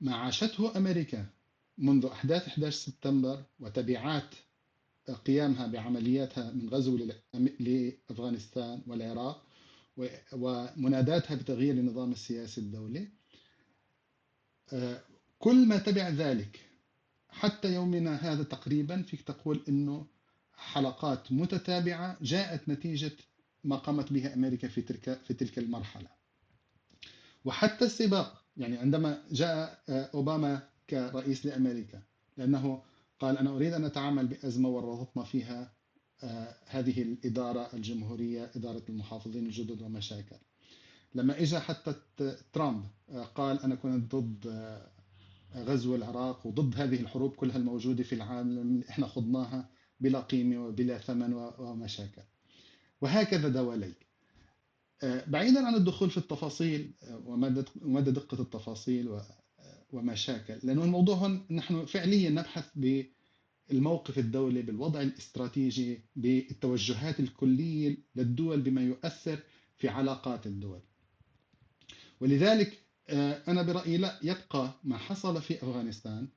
ما عاشته أمريكا منذ أحداث 11 سبتمبر وتبعات قيامها بعملياتها من غزو لأفغانستان والعراق ومناداتها بتغيير النظام السياسي الدولي آه، كل ما تبع ذلك حتى يومنا هذا تقريبا فيك تقول إنه حلقات متتابعة جاءت نتيجة ما قامت به أمريكا في تلك في تلك المرحلة. وحتى السباق يعني عندما جاء آه، أوباما كرئيس لأمريكا لأنه قال أنا أريد أن أتعامل بأزمة ورطتنا فيها هذه الإدارة الجمهورية إدارة المحافظين الجدد ومشاكل. لما إجا حتى ترامب آه، قال أنا كنت ضد آه، غزو العراق وضد هذه الحروب كلها الموجودة في العالم إحنا خضناها بلا قيمة وبلا ثمن ومشاكل. وهكذا دواليك. بعيدا عن الدخول في التفاصيل ومدى دقة التفاصيل ومشاكل لأنه الموضوع هون نحن فعليا نبحث بالموقف الدولي بالوضع الاستراتيجي بالتوجهات الكلية للدول بما يؤثر في علاقات الدول. ولذلك آه، أنا برأيي لا يبقى ما حصل في أفغانستان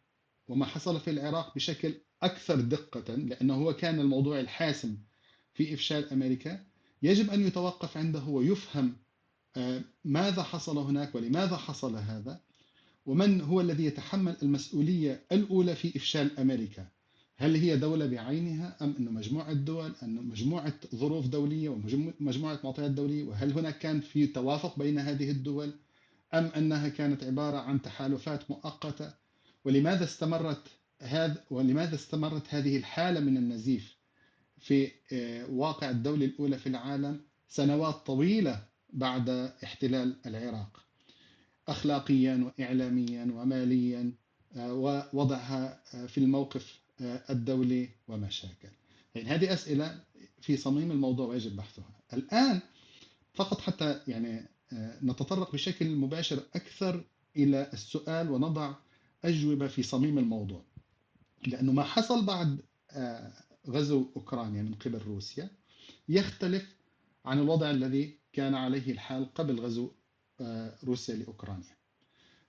وما حصل في العراق بشكل أكثر دقة لأنه هو كان الموضوع الحاسم في إفشال أمريكا. يجب أن يتوقف عنده ويفهم آه، ماذا حصل هناك ولماذا حصل هذا ومن هو الذي يتحمل المسؤولية الأولى في إفشال أمريكا. هل هي دولة بعينها أم أنه مجموعة دول أنه مجموعة ظروف دولية ومجموعة معطيات دولية وهل هناك كان في توافق بين هذه الدول أم أنها كانت عبارة عن تحالفات مؤقتة؟ ولماذا استمرت هذا ولماذا استمرت هذه الحالة من النزيف في آه، واقع الدولة الأولى في العالم سنوات طويلة بعد احتلال العراق؟ أخلاقيا وإعلاميا وماليا آه، ووضعها آه، في الموقف الدولي ومشاكل. يعني هذه أسئلة في صميم الموضوع ويجب بحثها. الآن فقط حتى يعني نتطرق بشكل مباشر أكثر إلى السؤال ونضع أجوبة في صميم الموضوع. لأنه ما حصل بعد غزو أوكرانيا من قبل روسيا يختلف عن الوضع الذي كان عليه الحال قبل غزو روسيا لأوكرانيا.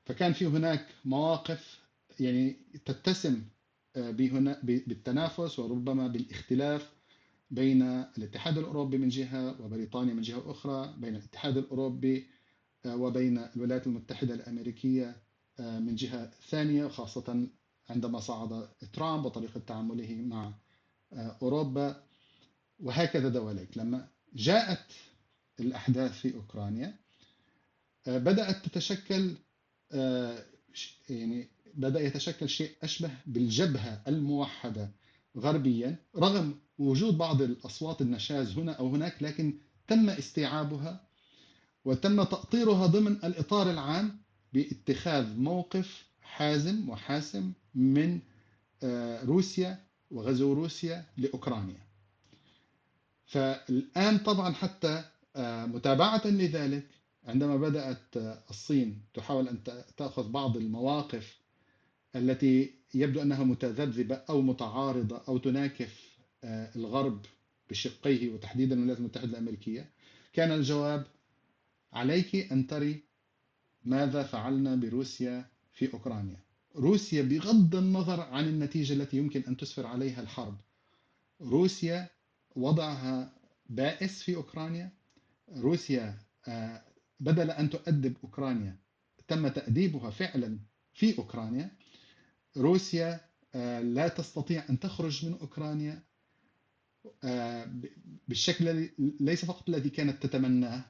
فكان في هناك مواقف يعني تتسم آه، بهنا بالتنافس وربما بالاختلاف بين الاتحاد الأوروبي من جهة وبريطانيا من جهة أخرى بين الاتحاد الأوروبي آه، وبين الولايات المتحدة الأمريكية آه، من جهة ثانية خاصة عندما صعد ترامب وطريقة تعامله مع أوروبا. وهكذا دواليك. لما جاءت الأحداث في أوكرانيا آه، بدأت تتشكل آه، يعني بدأ يتشكل شيء أشبه بالجبهة الموحدة غربيا رغم وجود بعض الأصوات النشاز هنا أو هناك لكن تم استيعابها وتم تأطيرها ضمن الإطار العام باتخاذ موقف حازم وحاسم من آه، روسيا وغزو روسيا لأوكرانيا. فالآن طبعا حتى آه، متابعة لذلك عندما بدأت آه، الصين تحاول أن تأخذ بعض المواقف التي يبدو أنها متذبذبة أو متعارضة أو تناكف الغرب بشقيه وتحديدا الولايات المتحدة الأمريكية. كان الجواب عليك أن تري ماذا فعلنا بروسيا في أوكرانيا. روسيا بغض النظر عن النتيجة التي يمكن أن تسفر عليها الحرب. روسيا وضعها بائس في أوكرانيا. روسيا آه، بدل أن تؤدب أوكرانيا تم تأديبها فعلا في أوكرانيا. روسيا آه، لا تستطيع أن تخرج من أوكرانيا آه، بالشكل ليس فقط الذي كانت تتمناه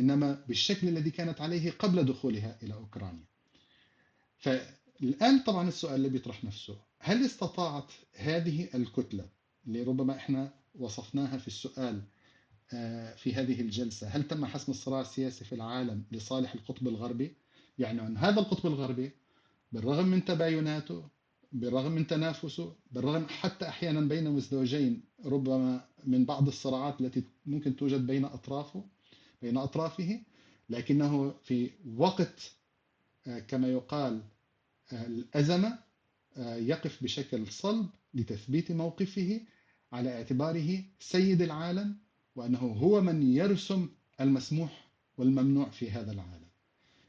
إنما بالشكل الذي كانت عليه قبل دخولها إلى أوكرانيا فالآن طبعا السؤال اللي بيطرح نفسه هل استطاعت هذه الكتلة اللي ربما إحنا وصفناها في السؤال آه، في هذه الجلسة هل تم حسم الصراع السياسي في العالم لصالح القطب الغربي؟ يعني أن هذا القطب الغربي بالرغم من تبايناته بالرغم من تنافسه بالرغم حتى أحيانا بين مزدوجين ربما من بعض الصراعات التي ممكن توجد بين أطرافه بين أطرافه لكنه في وقت آه، كما يقال آه، الأزمة آه، يقف بشكل صلب لتثبيت موقفه على اعتباره سيد العالم وأنه هو من يرسم المسموح والممنوع في هذا العالم.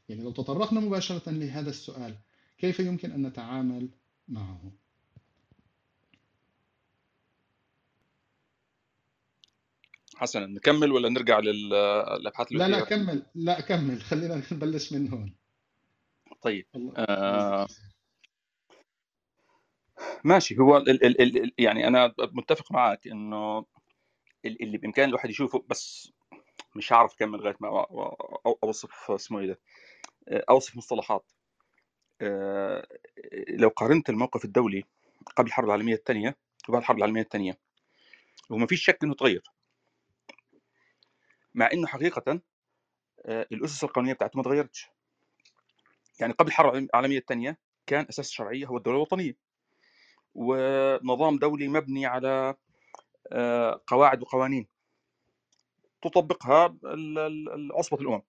يعني لو تطرقنا مباشرة لهذا السؤال كيف يمكن أن نتعامل معه؟ حسنا نكمل ولا نرجع للأبحاث لا لا كمل. لا كمل. خلينا نبلش من هون. طيب. آه ماشي. هو ال ال ال يعني أنا متفق معك إنه اللي بإمكان الواحد يشوفه بس مش هعرف أكمل لغاية ما أوصف اسمه إيه ده؟ أوصف مصطلحات. آه، لو قارنت الموقف الدولي قبل الحرب العالمية الثانية وبعد الحرب العالمية الثانية وما فيش شك إنه تغير. مع إنه حقيقه آه، الأسس القانونية بتاعته ما تغيرتش. يعني قبل الحرب العالمية الثانية كان أساس الشرعيه هو الدولة الوطنية. ونظام دولي مبني على آه، قواعد وقوانين تطبقها عصبه الأمم.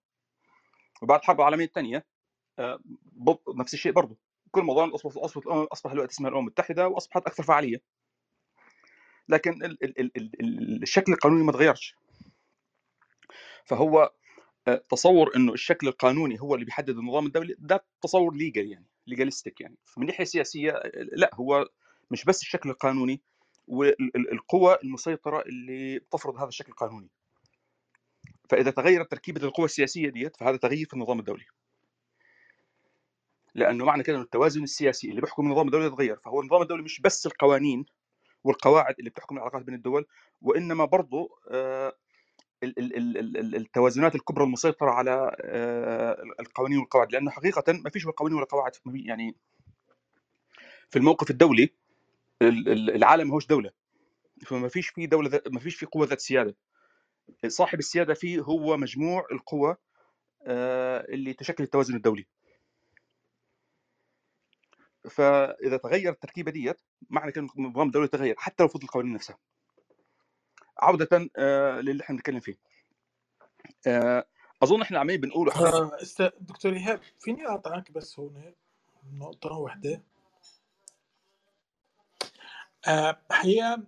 وبعد الحرب العالمية الثانية نفس الشيء برضه كل موضوع اصبح اصبح أصبح الوقت اسمها الأمم المتحده وأصبحت أكثر فعالية. لكن ال ال ال ال الشكل القانوني ما تغيرش. فهو آه، تصور إنه الشكل القانوني هو اللي بيحدد النظام الدولي ده تصور ليجل يعني ليجاليستيك يعني. من ناحية سياسية لا هو مش بس الشكل القانوني والقوى المسيطرة اللي بتفرض هذا الشكل القانوني. فإذا تغيرت تركيبة القوى السياسية ديت فهذا تغيير في النظام الدولي. لأنه معنى كده إنه التوازن السياسي اللي بيحكم النظام الدولي يتغير فهو النظام الدولي مش بس القوانين والقواعد اللي بتحكم العلاقات بين الدول وإنما برضه آه، التوازنات الكبرى المسيطرة على آه، القوانين والقواعد. لأنه حقيقه ما فيش قوانين ولا قواعد يعني في الموقف الدولي العالم ما هوش دولة فما فيش في دولة ما فيش في قوة ذات سيادة. صاحب السيادة فيه هو مجموع القوى آه، اللي تشكل التوازن الدولي. فإذا تغير التركيبة ديت معنى كده النظام الدولي تغير حتى لو فضل القوانين نفسها. عودة آه للي إحنا بنتكلم فيه. آه أظن إحنا عمالين بنقول آه دكتور إيهاب فيني اقطعك بس هون نقطة واحدة. آه حقيقه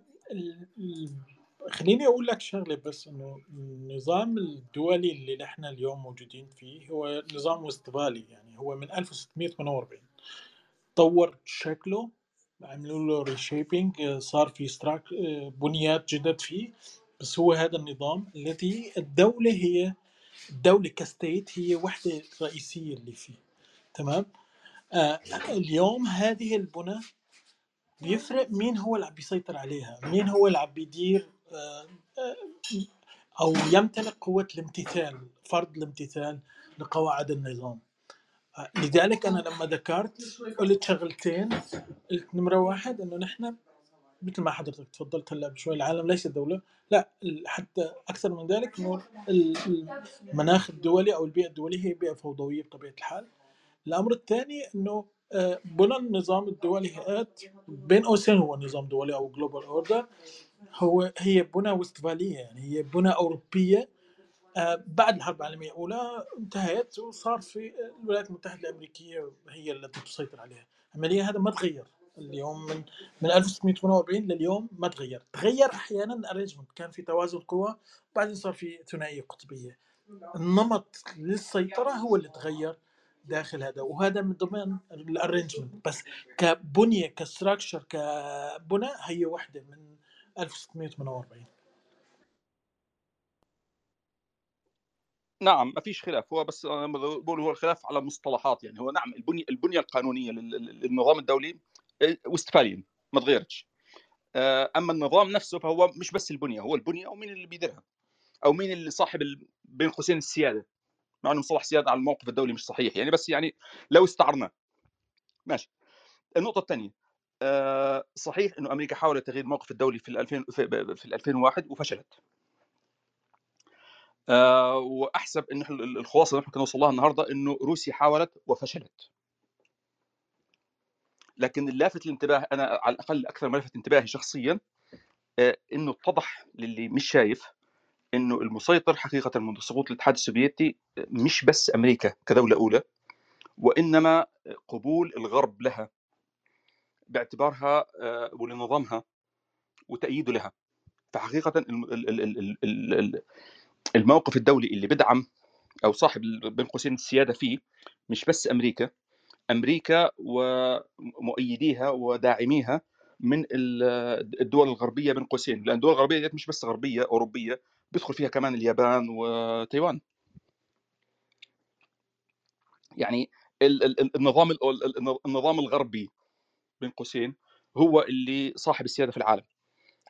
خليني أقول لك شغلة بس إنه النظام الدولي اللي نحن اليوم موجودين فيه هو نظام وستفالي يعني هو من 1648 طور شكله عملوا له reshaping صار في structure بنيات جدد فيه. بس هو هذا النظام الذي الدولة هي الدولة كستيت هي وحدة رئيسية اللي فيه. تمام؟ آه اليوم هذه البنى بيفرق مين هو اللي عم بيسيطر عليها مين هو اللي عم بيدير آه آه أو يمتلك قوة الامتثال فرض الامتثال لقواعد النظام. لذلك أنا لما ذكرت قلت شغلتين قلت نمرة واحد إنه نحن مثل ما حضرتك تفضلت هلأ بشوي العالم ليس دولة لا حتى أكثر من ذلك إنه المناخ الدولي أو البيئة الدولية هي بيئة فوضوية بطبيعة الحال. الأمر الثاني إنه آه، بنى النظام الدولي هات بين قوسين هو نظام دولي أو global order هو هي بنى وستفاليه يعني هي بنى أوروبية بعد الحرب العالمية الأولى انتهت وصار في الولايات المتحدة الأمريكية هي التي تسيطر عليها. عمليا هذا ما تغير. اليوم من من 1648 لليوم ما تغير. تغير أحيانا ال arrangement كان في توازن قوى بعدين صار في ثنائية قطبية. النمط للسيطرة هو اللي تغير داخل هذا وهذا من ضمن ال arrangement بس كبنية ك structure كبنى هي واحدة من 1648 نعم ما فيش خلاف. هو بس بقول هو الخلاف على مصطلحات يعني. هو نعم البنيه البنية القانونية لل- للنظام الدولي آه، وستفاليين ما تغيرتش. آه، أما النظام نفسه فهو مش بس البنية هو البنية ومين اللي بيديرها؟ أو مين اللي صاحب بين قوسين السيادة؟ مع انه مصطلح سيادة على الموقف الدولي مش صحيح. يعني بس يعني لو استعرناه ماشي. النقطة الثانية. آه، صحيح إنه أمريكا حاولت تغيير الموقف الدولي في ال 2000 في في ال 2001 وفشلت. آه، وأحسب ال- الخلاصة اللي إحنا نوصل لها النهارده إنه روسيا حاولت وفشلت. لكن اللافت الانتباه أنا على الأقل أكثر ما لفت انتباهي شخصيا آه، إنه اتضح للي مش شايف إنه المسيطر حقيقة منذ سقوط الاتحاد السوفيتي آه، مش بس أمريكا كدولة أولى وإنما قبول الغرب لها باعتبارها ولنظامها وتأييده لها. ال- ال- ال- ال- ال- الموقف الدولي اللي بدعم أو صاحب بين قوسين السيادة فيه مش بس أمريكا أمريكا ومؤيديها وداعميها من ال- الدول الغربية بين قوسين لأن الدول الغربية ديت مش بس غربية أوروبية بيدخل فيها كمان اليابان وتايوان. يعني ال- ال- ال- النظام ال- ال- النظام الغربي بين قوسين هو اللي صاحب السيادة في العالم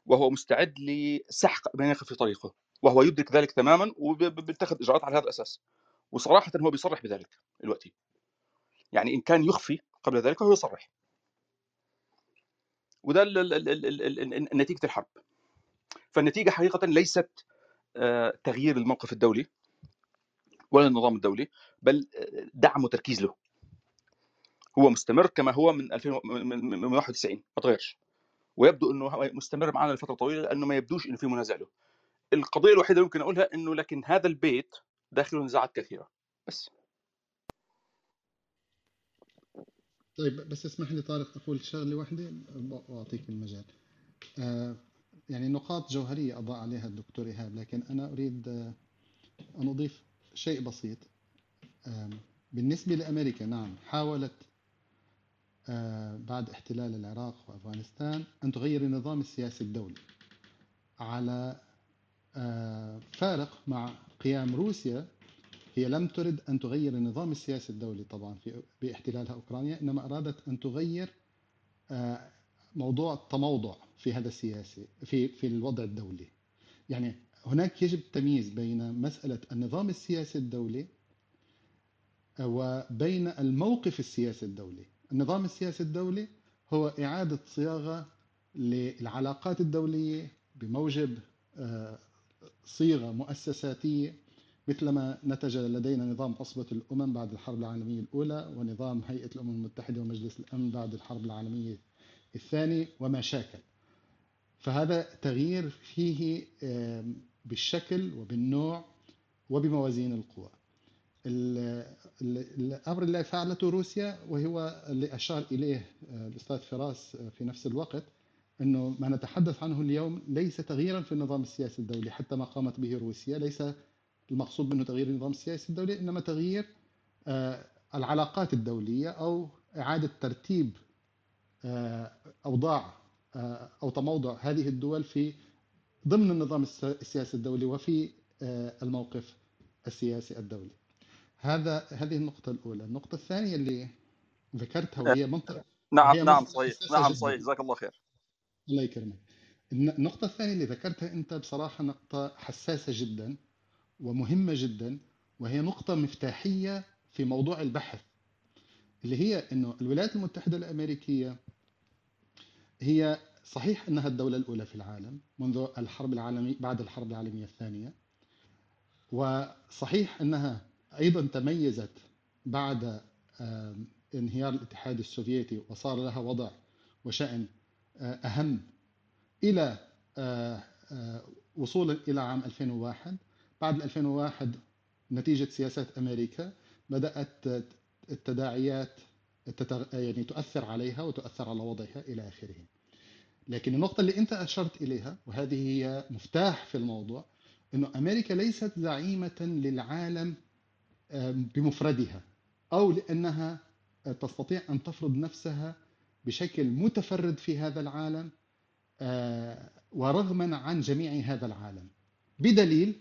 وهو مستعد لسحق من في طريقه. وهو يدرك ذلك تماما وبيتخذ إجراءات على هذا الأساس. وصراحه هو بيصرح بذلك دلوقتي. يعني إن كان يخفي قبل ذلك فهو يصرح. وده نتيجة الحرب. فالنتيجة حقيقه ليست آه، تغيير الموقف الدولي ولا النظام الدولي بل آه، دعم وتركيز له. هو مستمر كما هو من 2000 من من- من 91 ما تغيرش. ويبدو إنه مستمر معنا لفترة طويلة لأنه ما يبدوش إنه في منازع له. القضية الوحيدة اللي ممكن أقولها إنه لكن هذا البيت داخله نزاعات كثيرة. بس. طيب بس اسمح لي طارق أقول شغلة واحدة وأعطيك المجال. آه يعني نقاط جوهرية أضاء عليها الدكتور إيهاب لكن أنا أريد آه أن أضيف شيء بسيط. آه بالنسبة لأمريكا نعم حاولت آه بعد احتلال العراق وأفغانستان أن تغير النظام السياسي الدولي على فارق مع قيام روسيا. هي لم ترد أن تغير النظام السياسي الدولي طبعا في باحتلالها أوكرانيا إنما أرادت أن تغير آه، موضوع التموضع في هذا السياسي في في الوضع الدولي. يعني هناك يجب التمييز بين مسألة النظام السياسي الدولي وبين الموقف السياسي الدولي. النظام السياسي الدولي هو إعادة صياغة للعلاقات الدولية بموجب آه، صيغة مؤسساتية مثلما نتج لدينا نظام عصبة الأمم بعد الحرب العالمية الأولى ونظام هيئة الأمم المتحدة ومجلس الأمن بعد الحرب العالمية الثانية وما شاكل. فهذا تغيير فيه بالشكل وبالنوع وبموازين القوى. ال- ال- الأمر اللي فعلته روسيا وهو اللي أشار إليه آه، الأستاذ فراس آه، في نفس الوقت أنه ما نتحدث عنه اليوم ليس تغييرا في النظام السياسي الدولي حتى ما قامت به روسيا ليس المقصود منه تغيير النظام السياسي الدولي إنما تغيير آه، العلاقات الدولية أو إعادة ترتيب آه، أوضاع آه، أو تموضع هذه الدول في ضمن النظام الس- السياسي الدولي وفي الموقف السياسي الدولي. هذا هذه النقطة الأولى. النقطة الثانية اللي ذكرتها وهي منطقة نعم وهي نعم صحيح. نعم صحيح. جزاك الله خير. الله يكرمك. الن- النقطة الثانية اللي ذكرتها أنت بصراحة نقطة حساسة جدا ومهمة جدا وهي نقطة مفتاحية في موضوع البحث اللي هي أنه الولايات المتحدة الأمريكية هي صحيح أنها الدولة الأولى في العالم منذ الحرب العالمية بعد الحرب العالمية الثانية وصحيح أنها أيضا تميزت بعد انهيار الاتحاد السوفيتي وصار لها وضع وشأن أهم إلى آه، وصولا إلى عام 2001 بعد 2001 نتيجة سياسات أمريكا بدأت التداعيات يعني تؤثر عليها وتؤثر على وضعها إلى آخره. لكن النقطة اللي أنت أشرت إليها وهذه هي مفتاح في الموضوع أنه أمريكا ليست زعيمة للعالم بمفردها أو لأنها تستطيع أن تفرض نفسها بشكل متفرد في هذا العالم آه، ورغما عن جميع هذا العالم. بدليل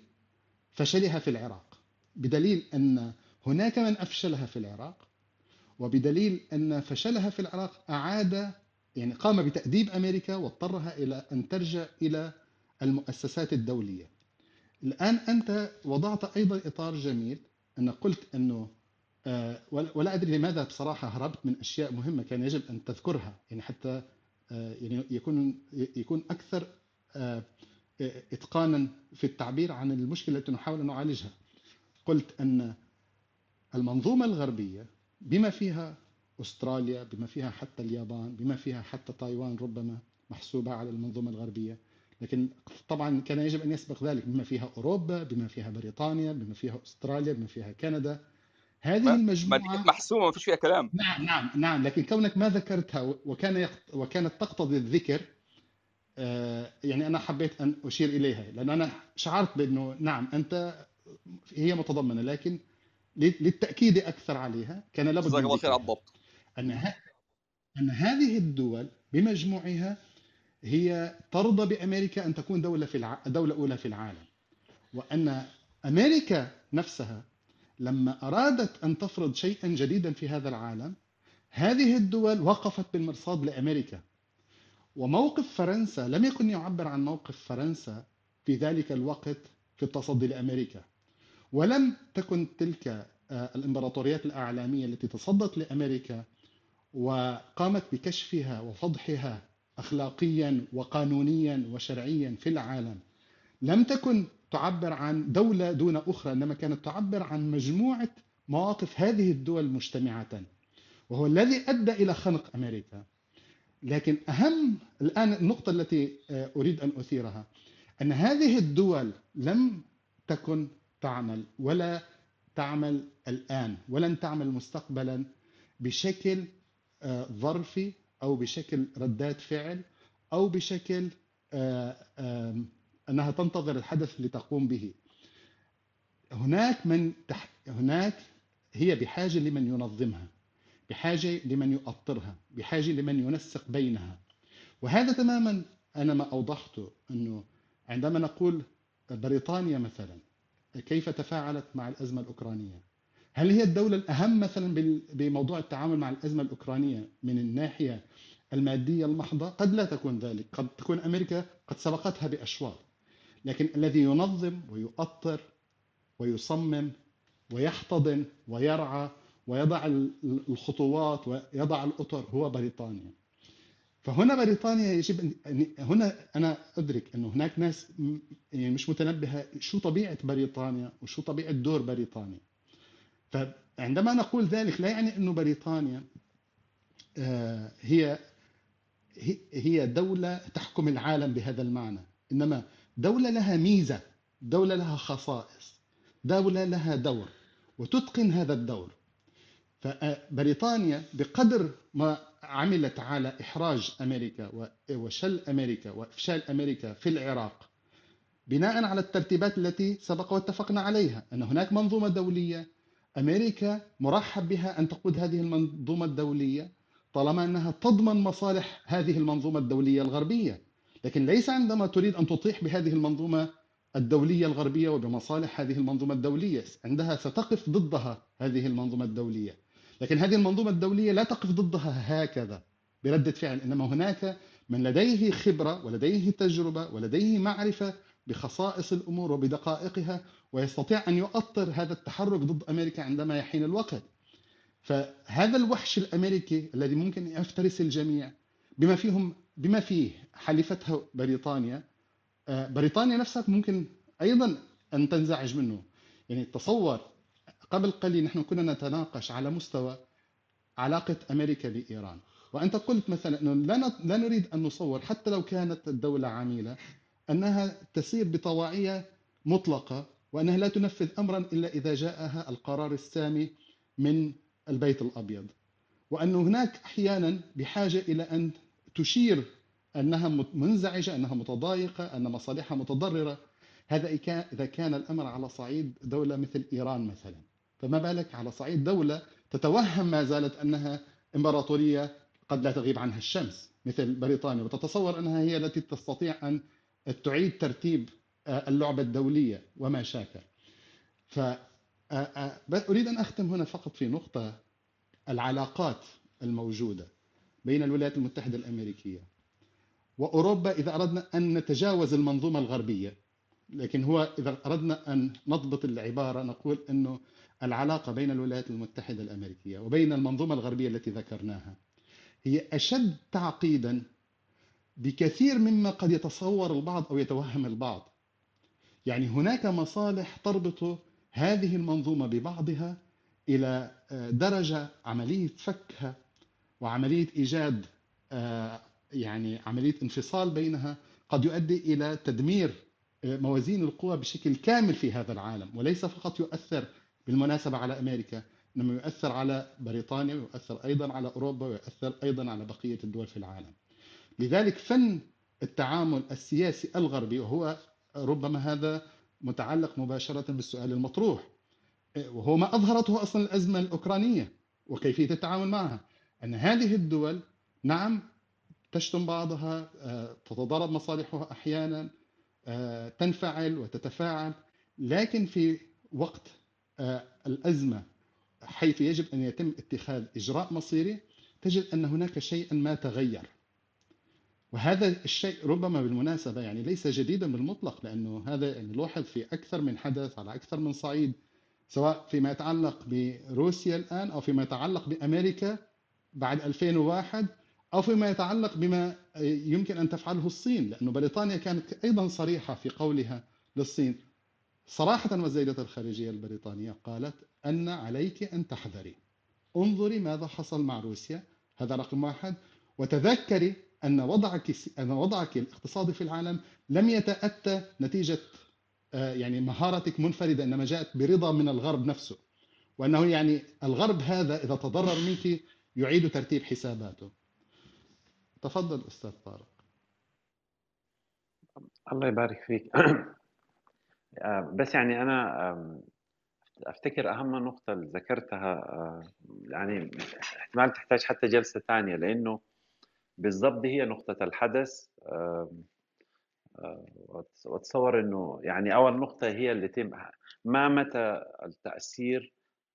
فشلها في العراق. بدليل أن هناك من أفشلها في العراق وبدليل أن فشلها في العراق أعاد يعني قام بتأديب أمريكا واضطرها إلى أن ترجع إلى المؤسسات الدولية. الآن أنت وضعت أيضا إطار جميل أن قلت أنه ولا أدري لماذا بصراحة هربت من أشياء مهمة كان يجب أن تذكرها. يعني حتى آه، يعني يكون يكون أكثر آه، إتقانا في التعبير عن المشكلة التي نحاول أن نعالجها. قلت أن المنظومة الغربية بما فيها أستراليا بما فيها حتى اليابان بما فيها حتى تايوان ربما محسوبة على المنظومة الغربية لكن طبعا كان يجب أن يسبق ذلك بما فيها أوروبا بما فيها بريطانيا بما فيها أستراليا بما فيها كندا. هذه المجموعة محسومة ما فيش فيها كلام. نعم نعم نعم لكن كونك ما ذكرتها وكان يقت... وكانت تقتضي الذكر آه يعني أنا حبيت أن أشير إليها لأن أنا شعرت بأنه نعم أنت هي متضمنة لكن للتأكيد أكثر عليها كان لابد جزاك الله خير على الضبط. أن ه... أن هذه الدول بمجموعها هي ترضى بأمريكا أن تكون دولة في الع... دولة أولى في العالم وأن أمريكا نفسها لما أرادت أن تفرض شيئا جديدا في هذا العالم هذه الدول وقفت بالمرصاد لأمريكا. وموقف فرنسا لم يكن يعبر عن موقف فرنسا في ذلك الوقت في التصدي لأمريكا. ولم تكن تلك آه، الإمبراطوريات الأعلامية التي تصدت لأمريكا وقامت بكشفها وفضحها أخلاقيا وقانونيا وشرعيا في العالم لم تكن تعبر عن دولة دون أخرى إنما كانت تعبر عن مجموعة مواقف هذه الدول مجتمعة. وهو الذي أدى إلى خنق أمريكا. لكن أهم الآن النقطة التي آه، أريد أن أثيرها أن هذه الدول لم تكن تعمل ولا تعمل الآن ولن تعمل مستقبلا بشكل آه، ظرفي أو بشكل ردات فعل أو بشكل آه، أنها تنتظر الحدث لتقوم به. هناك من تح... هناك هي بحاجة لمن ينظمها بحاجة لمن يؤطرها بحاجة لمن ينسق بينها. وهذا تماما أنا ما أوضحته أنه عندما نقول بريطانيا مثلا كيف تفاعلت مع الأزمة الأوكرانية؟ هل هي الدولة الأهم مثلا بموضوع التعامل مع الأزمة الأوكرانية من الناحية المادية المحضة؟ قد لا تكون ذلك قد تكون أمريكا قد سبقتها بأشواط. لكن الذي ينظم ويؤطر ويصمم ويحتضن ويرعى ويضع الخطوات ويضع الأطر هو بريطانيا. فهنا بريطانيا يجب أن هنا أنا أدرك أنه هناك ناس يعني مش متنبهة شو طبيعة بريطانيا وشو طبيعة دور بريطانيا. فعندما نقول ذلك لا يعني أنه بريطانيا آه، هي هي دولة تحكم العالم بهذا المعنى. إنما دولة لها ميزة دولة لها خصائص دولة لها دور وتتقن هذا الدور. فبريطانيا بقدر ما عملت على إحراج أمريكا وشل أمريكا وإفشال أمريكا في العراق بناء على الترتيبات التي سبق واتفقنا عليها أن هناك منظومة دولية أمريكا مرحب بها أن تقود هذه المنظومة الدولية طالما أنها تضمن مصالح هذه المنظومة الدولية الغربية. لكن ليس عندما تريد أن تطيح بهذه المنظومة الدولية الغربية وبمصالح هذه المنظومة الدولية. عندها ستقف ضدها هذه المنظومة الدولية. لكن هذه المنظومة الدولية لا تقف ضدها هكذا بردة فعل إنما هناك من لديه خبرة ولديه تجربة ولديه معرفة بخصائص الأمور وبدقائقها ويستطيع أن يؤطر هذا التحرك ضد أمريكا عندما يحين الوقت. فهذا الوحش الأمريكي الذي ممكن يفترس الجميع بما فيهم بما فيه حليفتها بريطانيا آه، بريطانيا نفسها ممكن أيضا أن تنزعج منه. يعني تصور قبل قليل نحن كنا نتناقش على مستوى علاقة أمريكا بإيران. وأنت قلت مثلا أنه لا لا نريد أن نصور حتى لو كانت الدولة عميلة أنها تسير بطواعية مطلقة وأنها لا تنفذ أمرا إلا إذا جاءها القرار السامي من البيت الأبيض. وأن هناك أحيانا بحاجة إلى أن تشير أنها منزعجة أنها متضايقة أن مصالحها متضررة. هذا إذا كان الأمر على صعيد دولة مثل إيران مثلا. فما بالك على صعيد دولة تتوهم ما زالت أنها إمبراطورية قد لا تغيب عنها الشمس مثل بريطانيا. وتتصور أنها هي التي تستطيع أن تعيد ترتيب آه، اللعبة الدولية وما شاكل. ف آه، آه، أريد أن أختم هنا فقط في نقطة العلاقات الموجودة. بين الولايات المتحدة الأمريكية. وأوروبا إذا أردنا أن نتجاوز المنظومة الغربية لكن هو إذا أردنا أن نضبط العبارة نقول أنه العلاقة بين الولايات المتحدة الأمريكية وبين المنظومة الغربية التي ذكرناها هي أشد تعقيدا بكثير مما قد يتصور البعض أو يتوهم البعض. يعني هناك مصالح تربط هذه المنظومة ببعضها إلى درجة عملية فكها وعملية إيجاد آه، يعني عملية انفصال بينها قد يؤدي إلى تدمير آه، موازين القوى بشكل كامل في هذا العالم وليس فقط يؤثر بالمناسبة على أمريكا إنما يؤثر على بريطانيا ويؤثر أيضا على أوروبا ويؤثر أيضا على بقية الدول في العالم. لذلك فن التعامل السياسي الغربي وهو ربما هذا متعلق مباشرة بالسؤال المطروح وهو ما أظهرته أصلا الأزمة الأوكرانية وكيفية التعامل معها. أن هذه الدول نعم تشتم بعضها تتضارب مصالحها أحيانا تنفعل وتتفاعل لكن في وقت الأزمة حيث يجب أن يتم اتخاذ إجراء مصيري تجد أن هناك شيئا ما تغير. وهذا الشيء ربما بالمناسبة يعني ليس جديدا بالمطلق لأنه هذا يعني لوحظ في أكثر من حدث على أكثر من صعيد سواء فيما يتعلق بروسيا الآن أو فيما يتعلق بأمريكا بعد 2001 أو فيما يتعلق بما يمكن أن تفعله الصين لأن بريطانيا كانت أيضا صريحة في قولها للصين. صراحة وزيرة الخارجية البريطانية قالت أن عليك أن تحذري. انظري ماذا حصل مع روسيا. هذا رقم واحد. وتذكري أن وضعك أن وضعك الاقتصادي في العالم لم يتأتى نتيجة آه، يعني مهارتك منفردة إنما جاءت برضا من الغرب نفسه. وأنه يعني الغرب هذا إذا تضرر منك يعيد ترتيب حساباته. تفضل أستاذ طارق. الله يبارك فيك. بس يعني أنا أفتكر أهم نقطة اللي ذكرتها يعني احتمال تحتاج حتى جلسة ثانية لأنه بالضبط هي نقطة الحدث واتصور إنه يعني أول نقطة هي اللي تم ما متى التأثير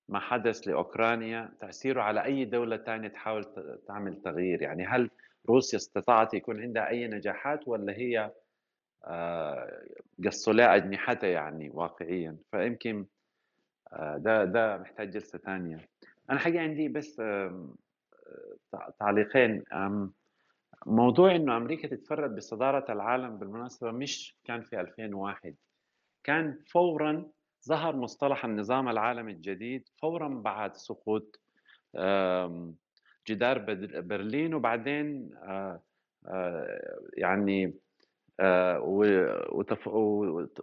ما حدث لأوكرانيا تأثيره على أي دولة ثانية تحاول تعمل تغيير؟ يعني هل روسيا استطاعت يكون عندها أي نجاحات ولا هي آه، قصوا أجنحتها يعني واقعيا؟ فيمكن آه، ده ده محتاج جلسة ثانية. أنا حقيقة عندي بس تعليقين. موضوع إنه أمريكا تتفرد بصدارة العالم بالمناسبة مش كان في 2001 كان فورا ظهر مصطلح النظام العالمي الجديد فورا بعد سقوط جدار برلين وبعدين آه، آه، يعني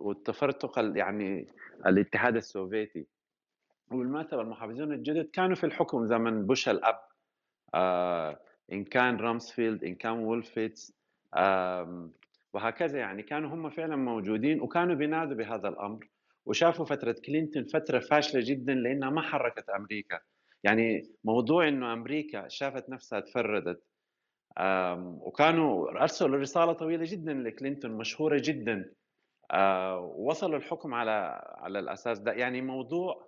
وتفرتق يعني الاتحاد السوفيتي. وبالمناسبة المحافظون الجدد كانوا في الحكم زمن بوش الأب آه إن كان رامسفيلد إن كان وولفويتز آه وهكذا يعني. كانوا هم فعلا موجودين وكانوا بينادوا بهذا الأمر. وشافوا فترة كلينتون فترة فاشلة جدا لأنها ما حركت أمريكا. يعني موضوع إنه أمريكا شافت نفسها تفردت وكانوا أرسلوا رسالة طويلة جدا لكلينتون مشهورة جدا آه، وصلوا الحكم على على الأساس ده. يعني موضوع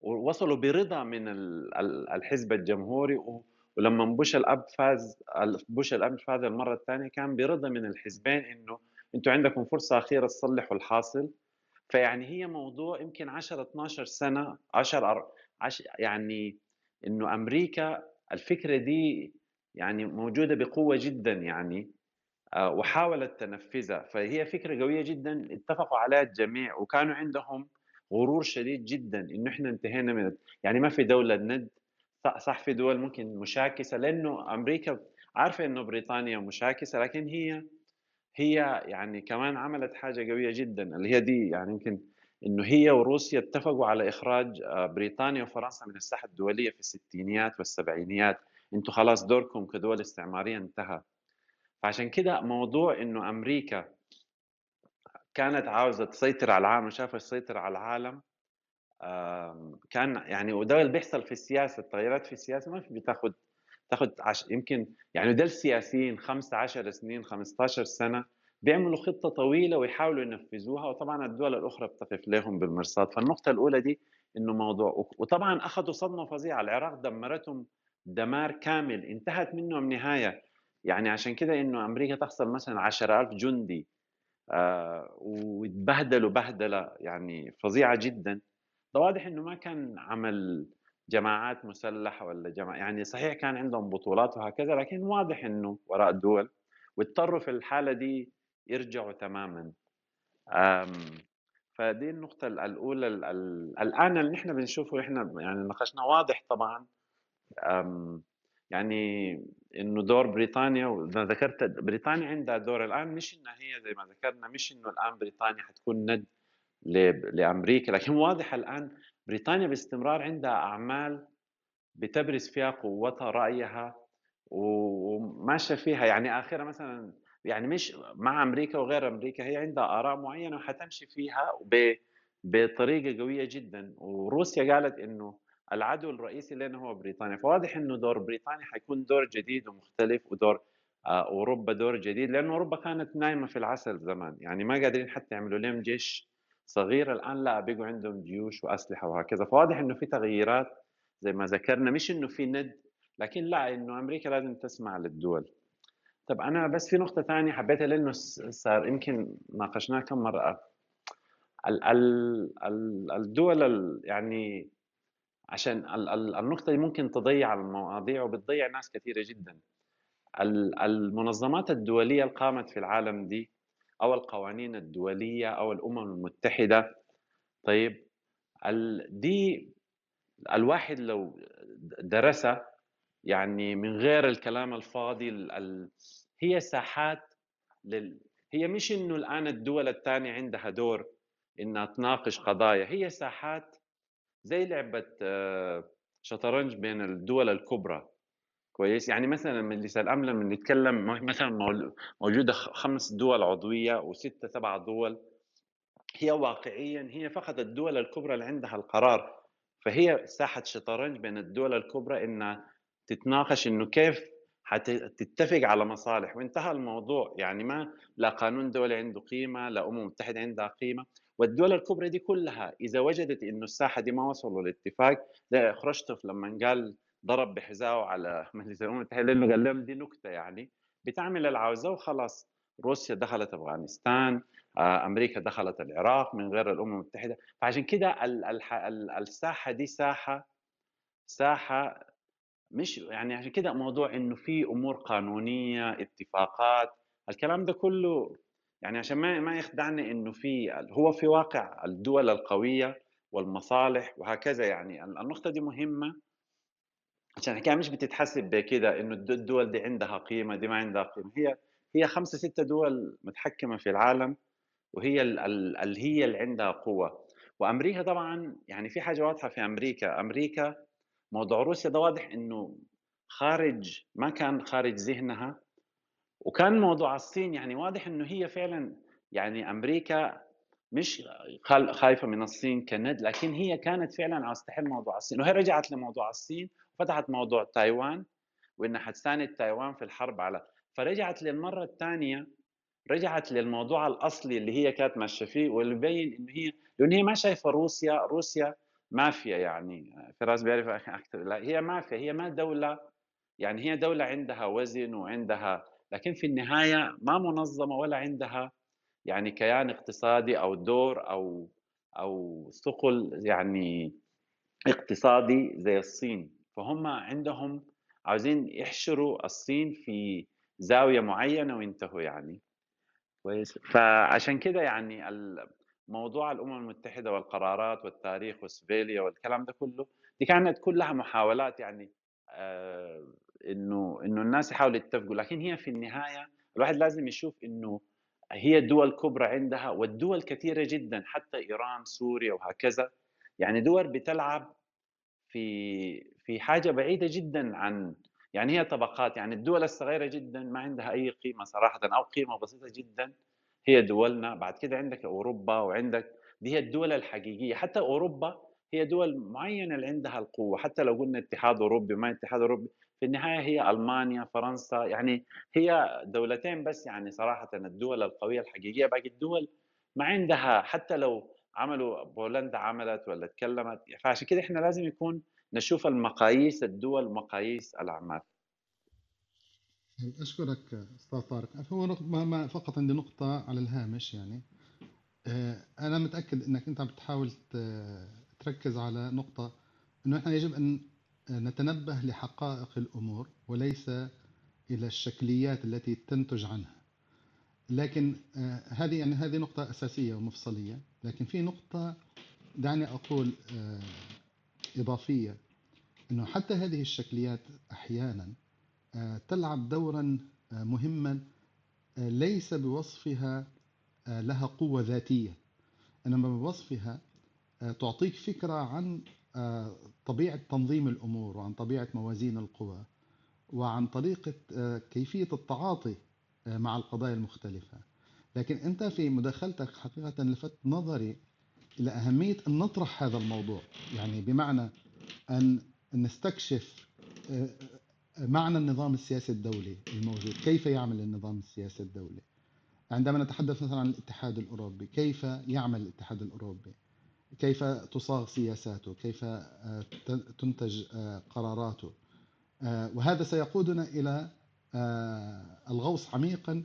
ووصلوا برضا من الحزب الجمهوري ولما بوش الأب فاز بوش الأب فاز المرة الثانية كان برضا من الحزبين إنه أنتم عندكم فرصة أخيرة تصلحوا الحاصل. فيعني هي موضوع يمكن 10 12 سنة 10 يعني إنه أمريكا الفكرة دي يعني موجودة بقوة جدا يعني آه، وحاولت تنفذها. فهي فكرة قوية جدا اتفقوا عليها الجميع وكانوا عندهم غرور شديد جدا إنه إحنا انتهينا من يعني ما في دولة ند صح في دول ممكن مشاكسة لأنه أمريكا عارفة إنه بريطانيا مشاكسة لكن هي هي يعني كمان عملت حاجة قوية جدا اللي هي دي يعني يمكن إنه هي وروسيا اتفقوا على إخراج آه، بريطانيا وفرنسا من الساحة الدولية في الستينيات والسبعينيات. أنتم خلاص دوركم كدول استعمارية انتهى. فعشان كده موضوع إنه أمريكا كانت عاوزة تسيطر على العالم وشافت تسيطر على العالم كان يعني وده اللي بيحصل في السياسة التغيرات في السياسة ما في بتاخذ تاخذ عش... يمكن يعني ده السياسيين 15 سنين 15 سنة بيعملوا خطة طويلة ويحاولوا ينفذوها وطبعا الدول الأخرى بتقف لهم بالمرصاد. فالنقطة الأولى دي إنه موضوع وطبعا أخذوا صدمة فظيعة. العراق دمرتهم دمار كامل انتهت منهم نهايه يعني عشان كده إنه أمريكا تخسر مثلا 10000 جندي آه وتبهدلوا بهدلة يعني فظيعة جدا. ده واضح إنه ما كان عمل جماعات مسلحة ولا جماعة يعني صحيح كان عندهم بطولات وهكذا لكن واضح إنه وراء الدول واضطروا في الحالة دي يرجعوا تماما. فدي النقطة الأولى الآن اللي نحن بنشوفه إحنا يعني ناقشنا واضح طبعا. يعني إنه دور بريطانيا وزي ذكرت بريطانيا عندها دور الآن مش إنها هي زي ما ذكرنا مش إنه الآن بريطانيا حتكون ند لأمريكا لكن واضح الآن بريطانيا باستمرار عندها أعمال بتبرز فيها قوتها رأيها وماشية فيها. يعني آخرها مثلا يعني مش مع أمريكا وغير أمريكا هي عندها آراء معينة وحتمشي فيها بطريقة قوية جدا. وروسيا قالت إنه العدو الرئيسي لنا هو بريطانيا. فواضح إنه دور بريطانيا حيكون دور جديد ومختلف ودور آه، أوروبا دور جديد لأنه أوروبا كانت نايمة في العسل زمان. يعني ما قادرين حتى يعملوا لهم جيش صغير الآن لا بقوا عندهم جيوش وأسلحة وهكذا. فواضح إنه في تغييرات زي ما ذكرنا مش إنه في ند لكن لا إنه أمريكا لازم تسمع للدول. طب أنا بس في نقطة ثانية حبيتها لأنه صار يمكن ناقشناها كم مرة. الدول يعني عشان النقطة دي ممكن تضيع المواضيع وبتضيع ناس كثيرة جدا. المنظمات الدولية اللي قامت في العالم دي أو القوانين الدولية أو الأمم المتحدة. طيب دي الواحد لو درسها يعني من غير الكلام الفاضي هي ساحات لل... هي مش إنه الآن الدول الثانية عندها دور إنها تناقش قضايا هي ساحات زي لعبة آه، شطرنج بين الدول الكبرى. كويس. يعني مثلا من الامن لما نتكلم مثلا موجودة خمس دول عضوية وستة سبع دول هي واقعيا هي فقط الدول الكبرى اللي عندها القرار. فهي ساحه شطرنج بين الدول الكبرى إنها تتناقش إنه كيف حتتفق على مصالح. وانتهى الموضوع. يعني ما لا قانون دولي عنده قيمة لا أمم متحدة عندها قيمة. والدول الكبرى دي كلها إذا وجدت إنه الساحة دي ما وصلوا لاتفاق زي خرشتوف لما قال ضرب بحذائه على مجلس الامم المتحده لأنه قال لهم دي نكتة يعني بتعمل العوزه وخلاص. روسيا دخلت أفغانستان آه، أمريكا دخلت العراق من غير الأمم المتحدة. فعشان كده الساحة دي ساحة ساحة مش يعني عشان كده موضوع إنه في أمور قانونية اتفاقات الكلام ده كله يعني عشان ما ما يخدعنا إنه في هو في واقع الدول القوية والمصالح وهكذا يعني. النقطة دي مهمة عشان الحكاية مش بتتحسب بكده إنه الدول دي عندها قيمة دي ما عندها قيمة. هي هي خمسة ستة دول متحكمة في العالم وهي اللي هي اللي عندها قوة. وأمريكا طبعا يعني في حاجة واضحة في أمريكا. أمريكا موضوع روسيا ده واضح إنه خارج ما كان خارج ذهنها. وكان موضوع الصين يعني واضح إنه هي فعلا يعني أمريكا مش خايفة من الصين كند لكن هي كانت فعلا عاوز تحل موضوع الصين. وهي رجعت لموضوع الصين وفتحت موضوع تايوان وانها حتساند تايوان في الحرب على فرجعت للمرة الثانية رجعت للموضوع الأصلي اللي هي كانت ماشية فيه واللي بين انه هي لأن هي ما شايفة روسيا روسيا مافيا يعني فراس بيعرف أكثر لا هي مافيا هي ما دولة يعني هي دولة عندها وزن وعندها لكن في النهاية ما منظمة ولا عندها يعني كيان اقتصادي أو دور أو أو ثقل يعني اقتصادي زي الصين. فهم عندهم عاوزين يحشروا الصين في زاوية معينة وينتهوا يعني. كويس. فعشان كده يعني موضوع الأمم المتحدة والقرارات والتاريخ وسفيليا والكلام ده كله دي كانت كلها محاولات يعني آه إنه إنه الناس يحاولوا يتفقوا. لكن هي في النهاية الواحد لازم يشوف إنه هي دول كبرى عندها والدول كثيرة جدا حتى إيران سوريا وهكذا. يعني دول بتلعب في في حاجة بعيدة جدا عن يعني هي طبقات يعني الدول الصغيرة جدا ما عندها أي قيمة صراحة أو قيمة بسيطة جدا. هي دولنا بعد كده عندك أوروبا وعندك دي هي الدول الحقيقية. حتى أوروبا هي دول معينة اللي عندها القوة. حتى لو قلنا اتحاد أوروبي ما اتحاد أوروبي في النهاية هي ألمانيا فرنسا يعني هي دولتين بس يعني صراحة الدول القوية الحقيقية. باقي الدول ما عندها حتى لو عملوا بولندا عملت ولا تكلمت فعشان كده إحنا لازم يكون نشوف المقاييس الدول ومقاييس الأعمال. أشكرك أستاذ طارق. هو ما فقط عندي نقطة على الهامش يعني. آه، أنا متأكد إنك أنت عم بتحاول تركز على نقطة إنه إحنا يجب أن نتنبه لحقائق الأمور وليس إلى الشكليات التي تنتج عنها. لكن آه، هذه يعني هذه نقطة أساسية ومفصلية. لكن في نقطة دعني أقول آه، إضافية إنه حتى هذه الشكليات أحيانا تلعب دورا مهما ليس بوصفها لها قوة ذاتية. إنما بوصفها تعطيك فكرة عن طبيعة تنظيم الأمور وعن طبيعة موازين القوى وعن طريقة كيفية التعاطي مع القضايا المختلفة. لكن أنت في مداخلتك حقيقة لفت نظري إلى أهمية أن نطرح هذا الموضوع. يعني بمعنى أن نستكشف معنى النظام السياسي الدولي الموجود. كيف يعمل النظام السياسي الدولي؟ عندما نتحدث مثلا عن الاتحاد الأوروبي كيف يعمل الاتحاد الأوروبي؟ كيف تصاغ سياساته؟ كيف آه، تنتج آه، قراراته؟ آه، وهذا سيقودنا إلى الغوص عميقا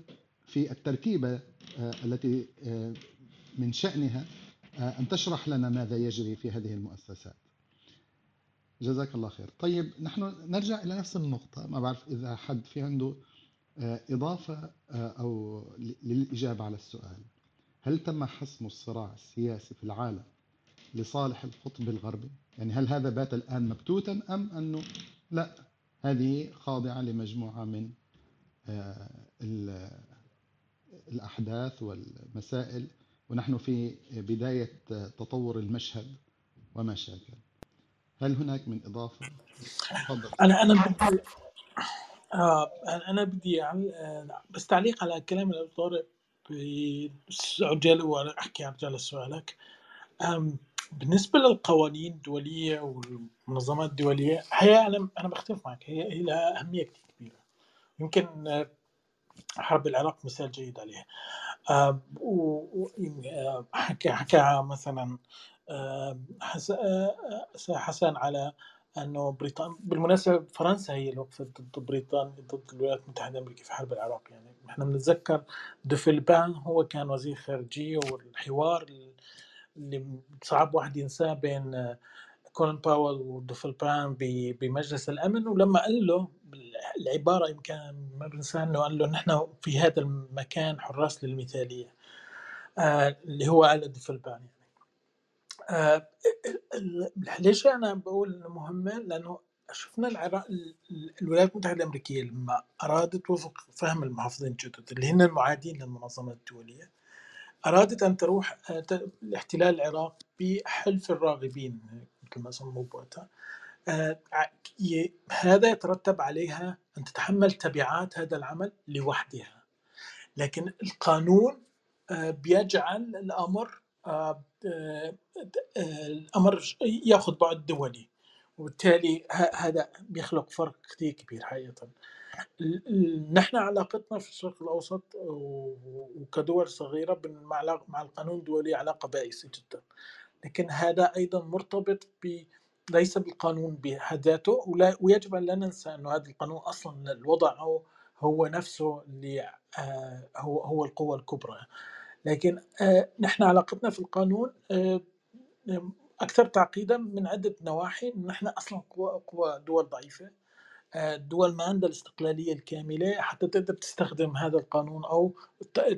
في التركيبة التي من شأنها أن تشرح لنا ماذا يجري في هذه المؤسسات. جزاك الله خير. طيب نحن نرجع إلى نفس النقطة. ما بعرف إذا حد في عنده آه، إضافة آه، أو للإجابة على السؤال. هل تم حسم الصراع السياسي في العالم لصالح القطب الغربي؟ يعني هل هذا بات الآن مبتوتا أم أنه لا؟ هذه خاضعة لمجموعة من آه، الأحداث والمسائل ونحن في بداية تطور المشهد وما شاكل هل هناك من إضافة؟ تفضل. أنا أنا بدي آه أنا بدي آه بس تعليق على كلام الدكتور عجل وأحكي عن سؤالك. بالنسبة للقوانين الدولية والمنظمات الدولية هي أنا أنا بختلف معك هي هي لها أهمية كثير كبيرة. يمكن آه، حرب العراق مثال جيد عليها. وحكى حكى مثلا آه، حسن على إنه بريطانيا بالمناسبة فرنسا هي اللي وقفت ضد بريطانيا ضد الولايات المتحدة الأمريكية في حرب العراق. يعني إحنا بنتذكر دوفيلبان هو كان وزير خارجية والحوار اللي صعب واحد ينساه بين كولين باول ودوفيلبان بمجلس الأمن ولما قال له العبارة يمكن ما بنساها إنه قال له نحن في هذا المكان حراس للمثالية آه اللي هو قال دوفيلبان يعني. آه، ليش أنا بقول إنه مهمة؟ لأنه شفنا العراق الولايات المتحدة الأمريكية لما أرادت وفق فهم المحافظين الجدد اللي هن المعادين للمنظمات الدولية أرادت أن تروح آه، لاحتلال العراق بحلف الراغبين مثل ما سموه بوقتها آه، هذا يترتب عليها أن تتحمل تبعات هذا العمل لوحدها. لكن القانون بيجعل الأمر آه، آه، الأمر يأخذ بعد دولي. وبالتالي هذا بيخلق فرق كثير كبير حقيقة. نحن علاقتنا في الشرق الأوسط وكدول صغيرة مع القانون الدولي علاقة بائسة جدا. لكن هذا أيضا مرتبط ب ليس بالقانون بحد ذاته ويجب أن لا ننسى انه هذا القانون أصلا الوضع هو نفسه اللي آه، هو هو القوة الكبرى. لكن آه، نحن علاقتنا في القانون آه، أكثر تعقيدا من عدة نواحي. نحن أصلا قوى دول ضعيفة. آه، دول ما عندها الاستقلالية الكاملة. حتى تقدر تستخدم هذا القانون أو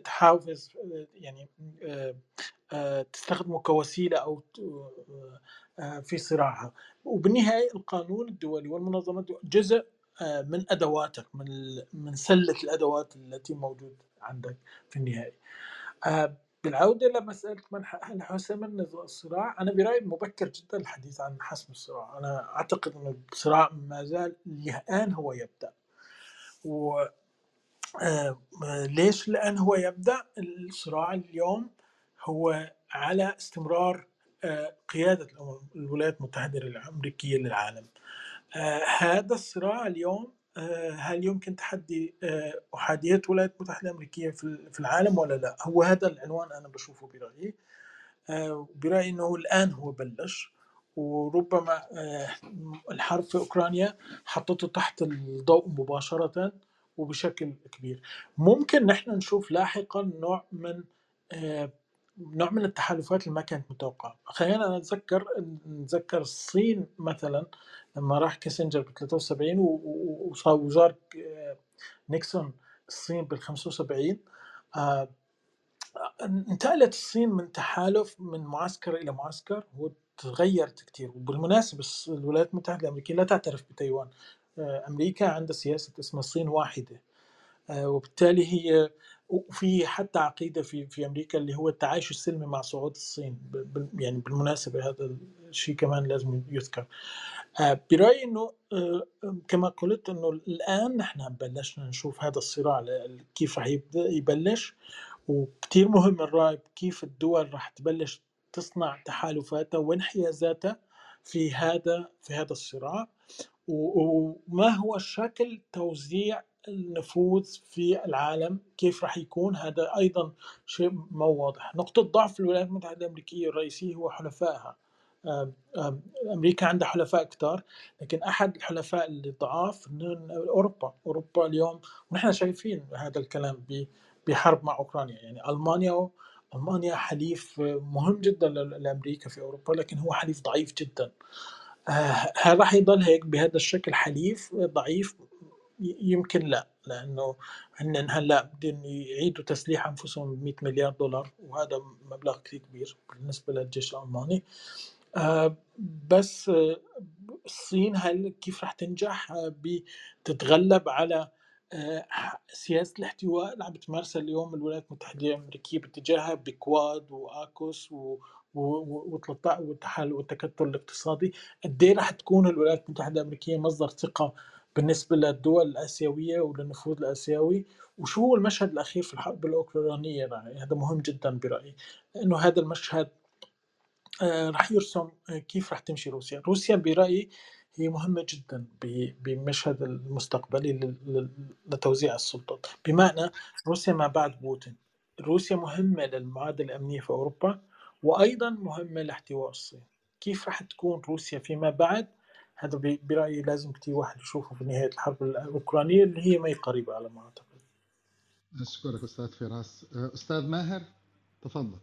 تحافظ يعني تستخدمه كوسيلة أو آه، في صراعها وبالنهاية القانون الدولي والمنظمه الدولية جزء آه، من أدواتك من من سلة الأدوات التي موجود عندك في النهاية. آه، بالعودة لمساله من هل حسم الصراع أنا برأيي مبكر جدا الحديث عن حسم الصراع، أنا أعتقد ان الصراع ما زال الان هو يبدأ. و ليش؟ لأن هو يبدأ الصراع اليوم هو على استمرار قيادة الولايات المتحدة الأمريكية للعالم. آه، هذا الصراع اليوم آه، هل يمكن تحدي آه، أحادية الولايات المتحدة الأمريكية في العالم ولا لا؟ هو هذا العنوان أنا بشوفه برأيي. برأيي أنه الآن هو بلش وربما الحرب في أوكرانيا حطته تحت الضوء مباشرة وبشكل كبير. ممكن نحن نشوف لاحقا نوع من نوع من التحالفات اللي ما كانت متوقعة. خلينا نتذكر نتذكر الصين مثلا لما راح كيسنجر ب 73 وصار وزار آه، نيكسون الصين بال 75 آه، انتقلت الصين من تحالف من معسكر إلى معسكر وتغيرت كثير وبالمناسبة الولايات المتحدة الأمريكية لا تعترف بتايوان آه، أمريكا عندها سياسة اسمها الصين واحدة وبالتالي هي وفي حتى عقيدة في في أمريكا اللي هو التعايش السلمي مع صعود الصين يعني بالمناسبة هذا الشيء كمان لازم يذكر. آه، برأيي إنه آه، كما قلت إنه الآن نحن بلشنا نشوف هذا الصراع كيف يبدا يبلش وكثير مهم الرأي كيف الدول رح تبلش تصنع تحالفاتها وانحيازاتها في هذا في هذا الصراع وما هو شكل توزيع النفوذ في العالم كيف راح يكون؟ هذا أيضا شيء مو واضح. نقطة ضعف الولايات المتحدة الأمريكية الرئيسية هو حلفائها. أمريكا عندها حلفاء كثار لكن أحد الحلفاء اللي ضعاف أوروبا. أوروبا اليوم ونحن شايفين هذا الكلام بحرب مع أوكرانيا. يعني ألمانيا ألمانيا حليف مهم جدا لأمريكا في أوروبا لكن هو حليف ضعيف جدا. آه، هل راح يضل هيك بهذا الشكل حليف ضعيف؟ يمكن لا لأنه هن هلا بدهم يعيدوا تسليح أنفسهم ب 100 مليار دولار وهذا مبلغ كثير كبير بالنسبة للجيش الألماني. آه، بس آه، الصين هل كيف راح تنجح؟ بتتغلب على سياسة الاحتواء اللي عم بتمارسها اليوم الولايات المتحدة الأمريكية باتجاهها بكواد وآكوس و والتحال والتكتل الاقتصادي. قد إيه رح تكون الولايات المتحدة الأمريكية مصدر ثقة بالنسبة للدول الآسيوية وللنفوذ الآسيوي وشو هو المشهد الأخير في الحرب الأوكرانية يعني هذا مهم جدا برأيي لأنه هذا المشهد آه، رح يرسم كيف رح تمشي روسيا. روسيا برأيي هي مهمة جدا بمشهد المستقبلي لتوزيع السلطات. بمعنى روسيا ما بعد بوتين. روسيا مهمة للمعادلة الأمنية في أوروبا وأيضا مهمة لاحتواء الصين. كيف راح تكون روسيا فيما بعد؟ هذا برأيي لازم كثير واحد يشوفه في نهاية الحرب الأوكرانية اللي هي ما قريبة على ما أعتقد. أشكرك أستاذ فراس. أستاذ ماهر تفضل.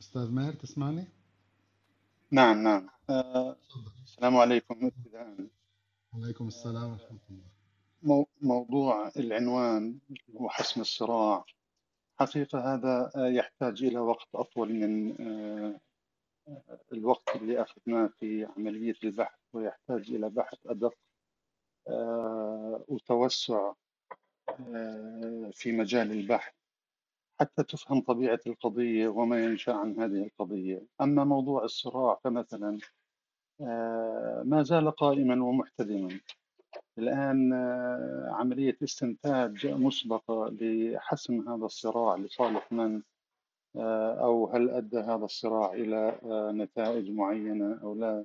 أستاذ ماهر تسمعني؟ نعم نعم. أه السلام عليكم. ابتداء وعليكم السلام ورحمة الله. موضوع العنوان وحسم الصراع. حقيقة هذا يحتاج إلى وقت أطول من آه، الوقت اللي أخذناه في عملية البحث ويحتاج إلى بحث أدق آه، وتوسع آه، في مجال البحث حتى تفهم طبيعة القضية وما ينشأ عن هذه القضية. أما موضوع الصراع فمثلا ما زال قائما ومحتدما. الآن آه، عملية استنتاج مسبقة لحسم هذا الصراع لصالح من؟ آه، أو هل أدى هذا الصراع إلى آه، نتائج معينة أو لا؟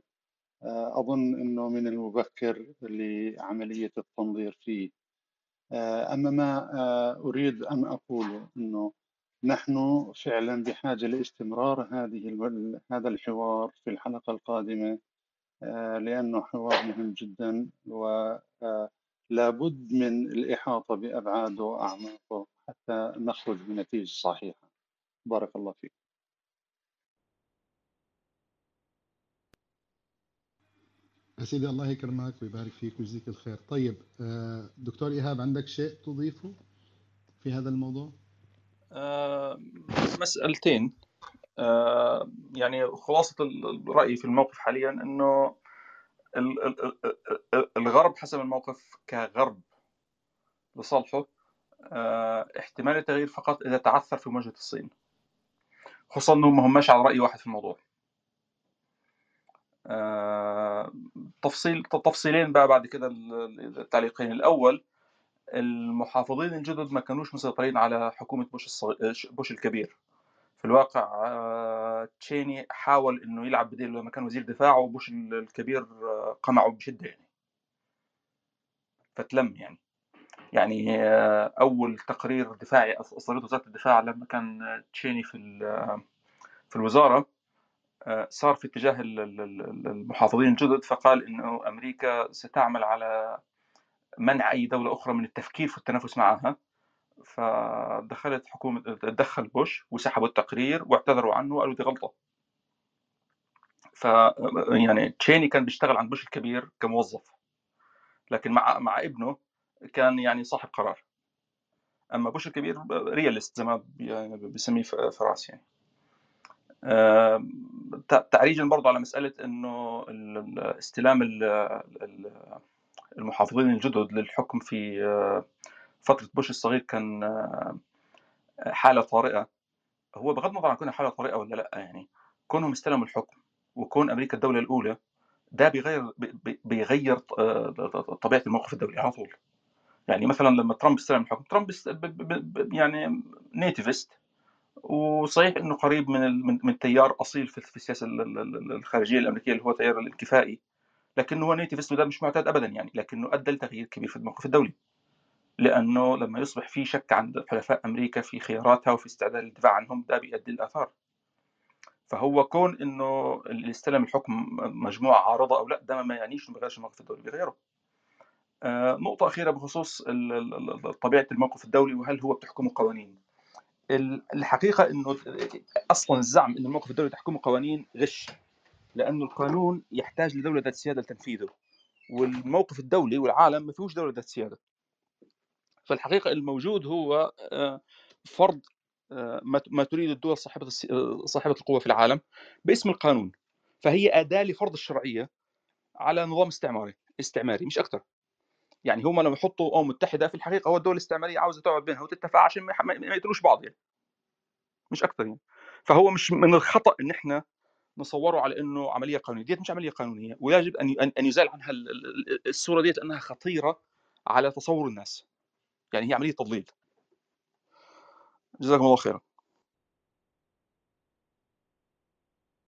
أظن أنه من المبكر لعملية التنظير فيه. أما ما أريد أن أقوله أنه نحن فعلا بحاجة لاستمرار هذه هذا الحوار في الحلقة القادمة. لأنه حوار مهم جدا ولابد من الإحاطة بأبعاده وأعماقه حتى نخرج بنتيجة صحيحة. بارك الله فيك. سيدي الله يكرمك ويبارك فيك ويجزيك الخير. طيب آه، دكتور إيهاب عندك شيء تضيفه في هذا الموضوع؟ آه، مسألتين. آه، يعني خلاصة الرأي في الموقف حاليا أنه الغرب حسب الموقف كغرب لصالحه آه، احتمال التغيير فقط إذا تعثر في مواجهة الصين خصوصا أنهم ما هماش على رأي واحد في الموضوع. تفصيل تفصيلين بقى بعد كده التعليقين. الأول المحافظين الجدد ما كانوش مسيطرين على حكومة بوش, الصغير بوش الكبير. في الواقع آه، تشيني حاول إنه يلعب بديل لما كان وزير دفاع وبوش الكبير آه، قمعه بشدة يعني. فتلم يعني. يعني آه، أول تقرير دفاعي أصدرته وزارة الدفاع لما كان تشيني في في الوزارة صار في اتجاه المحافظين الجدد فقال إنه أمريكا ستعمل على منع أي دولة أخرى من التفكير في التنافس معها. فدخلت حكومة تدخل بوش وسحبوا التقرير واعتذروا عنه وقالوا دي غلطة. ف يعني تشيني كان بيشتغل عند بوش الكبير كموظف لكن مع مع ابنه كان يعني صاحب قرار. أما بوش الكبير رياليست زي ما يعني بيسميه فراس يعني. تعريجا برضه على مسألة إنه استلام المحافظين الجدد للحكم في فترة بوش الصغير كان آه، حالة طارئة. هو بغض النظر عن كونها حالة طارئة ولا لأ يعني كونهم استلموا الحكم وكون أمريكا الدولة الأولى ده بيغير بيغير آه، طبيعة الموقف الدولي على طول. يعني مثلا لما ترامب استلم الحكم ترامب يعني nativist. وصحيح إنه قريب من من تيار أصيل في السياسة الخارجية الأمريكية اللي هو تيار الانكفائي لكنه هو nativist وده مش معتاد ابدا يعني لكنه أدى لتغيير كبير في الموقف الدولي. لأنه لما يصبح في شك عند حلفاء أمريكا في خياراتها وفي استعداد للدفاع عنهم ده بيؤدي لآثار فهو كون إنه اللي استلم الحكم مجموعة عارضة أو لا ده ما يعنيش إنه بيغيرش الموقف الدولي بيغيره آه، نقطة أخيرة بخصوص طبيعة الموقف الدولي وهل هو بتحكمه قوانين. الحقيقة أنه أصلا الزعم أن الموقف الدولي تحكمه قوانين غش لأنه القانون يحتاج لدولة ذات سيادة لتنفيذه. والموقف الدولي والعالم ما فيهوش دولة ذات سيادة. فالحقيقة الموجود هو آه، فرض آه، ما تريد الدول صاحبة صاحبة القوة في العالم باسم القانون فهي أداة لفرض الشرعية على نظام استعماري استعماري مش أكثر يعني هم لما يحطوا امم متحدة في الحقيقة هو الدول الاستعمارية عاوزة تقعد بينها وتتفق عشان ما يقتلوش بعض يعني. مش أكثر يعني. فهو مش من الخطأ إن إحنا نصوره على إنه عملية قانونية. ديت مش عملية قانونية ويجب أن أن يزال عنها الصورة ديت أنها خطيرة على تصور الناس. يعني هي عملية تضليل. جزاكم الله خيرا.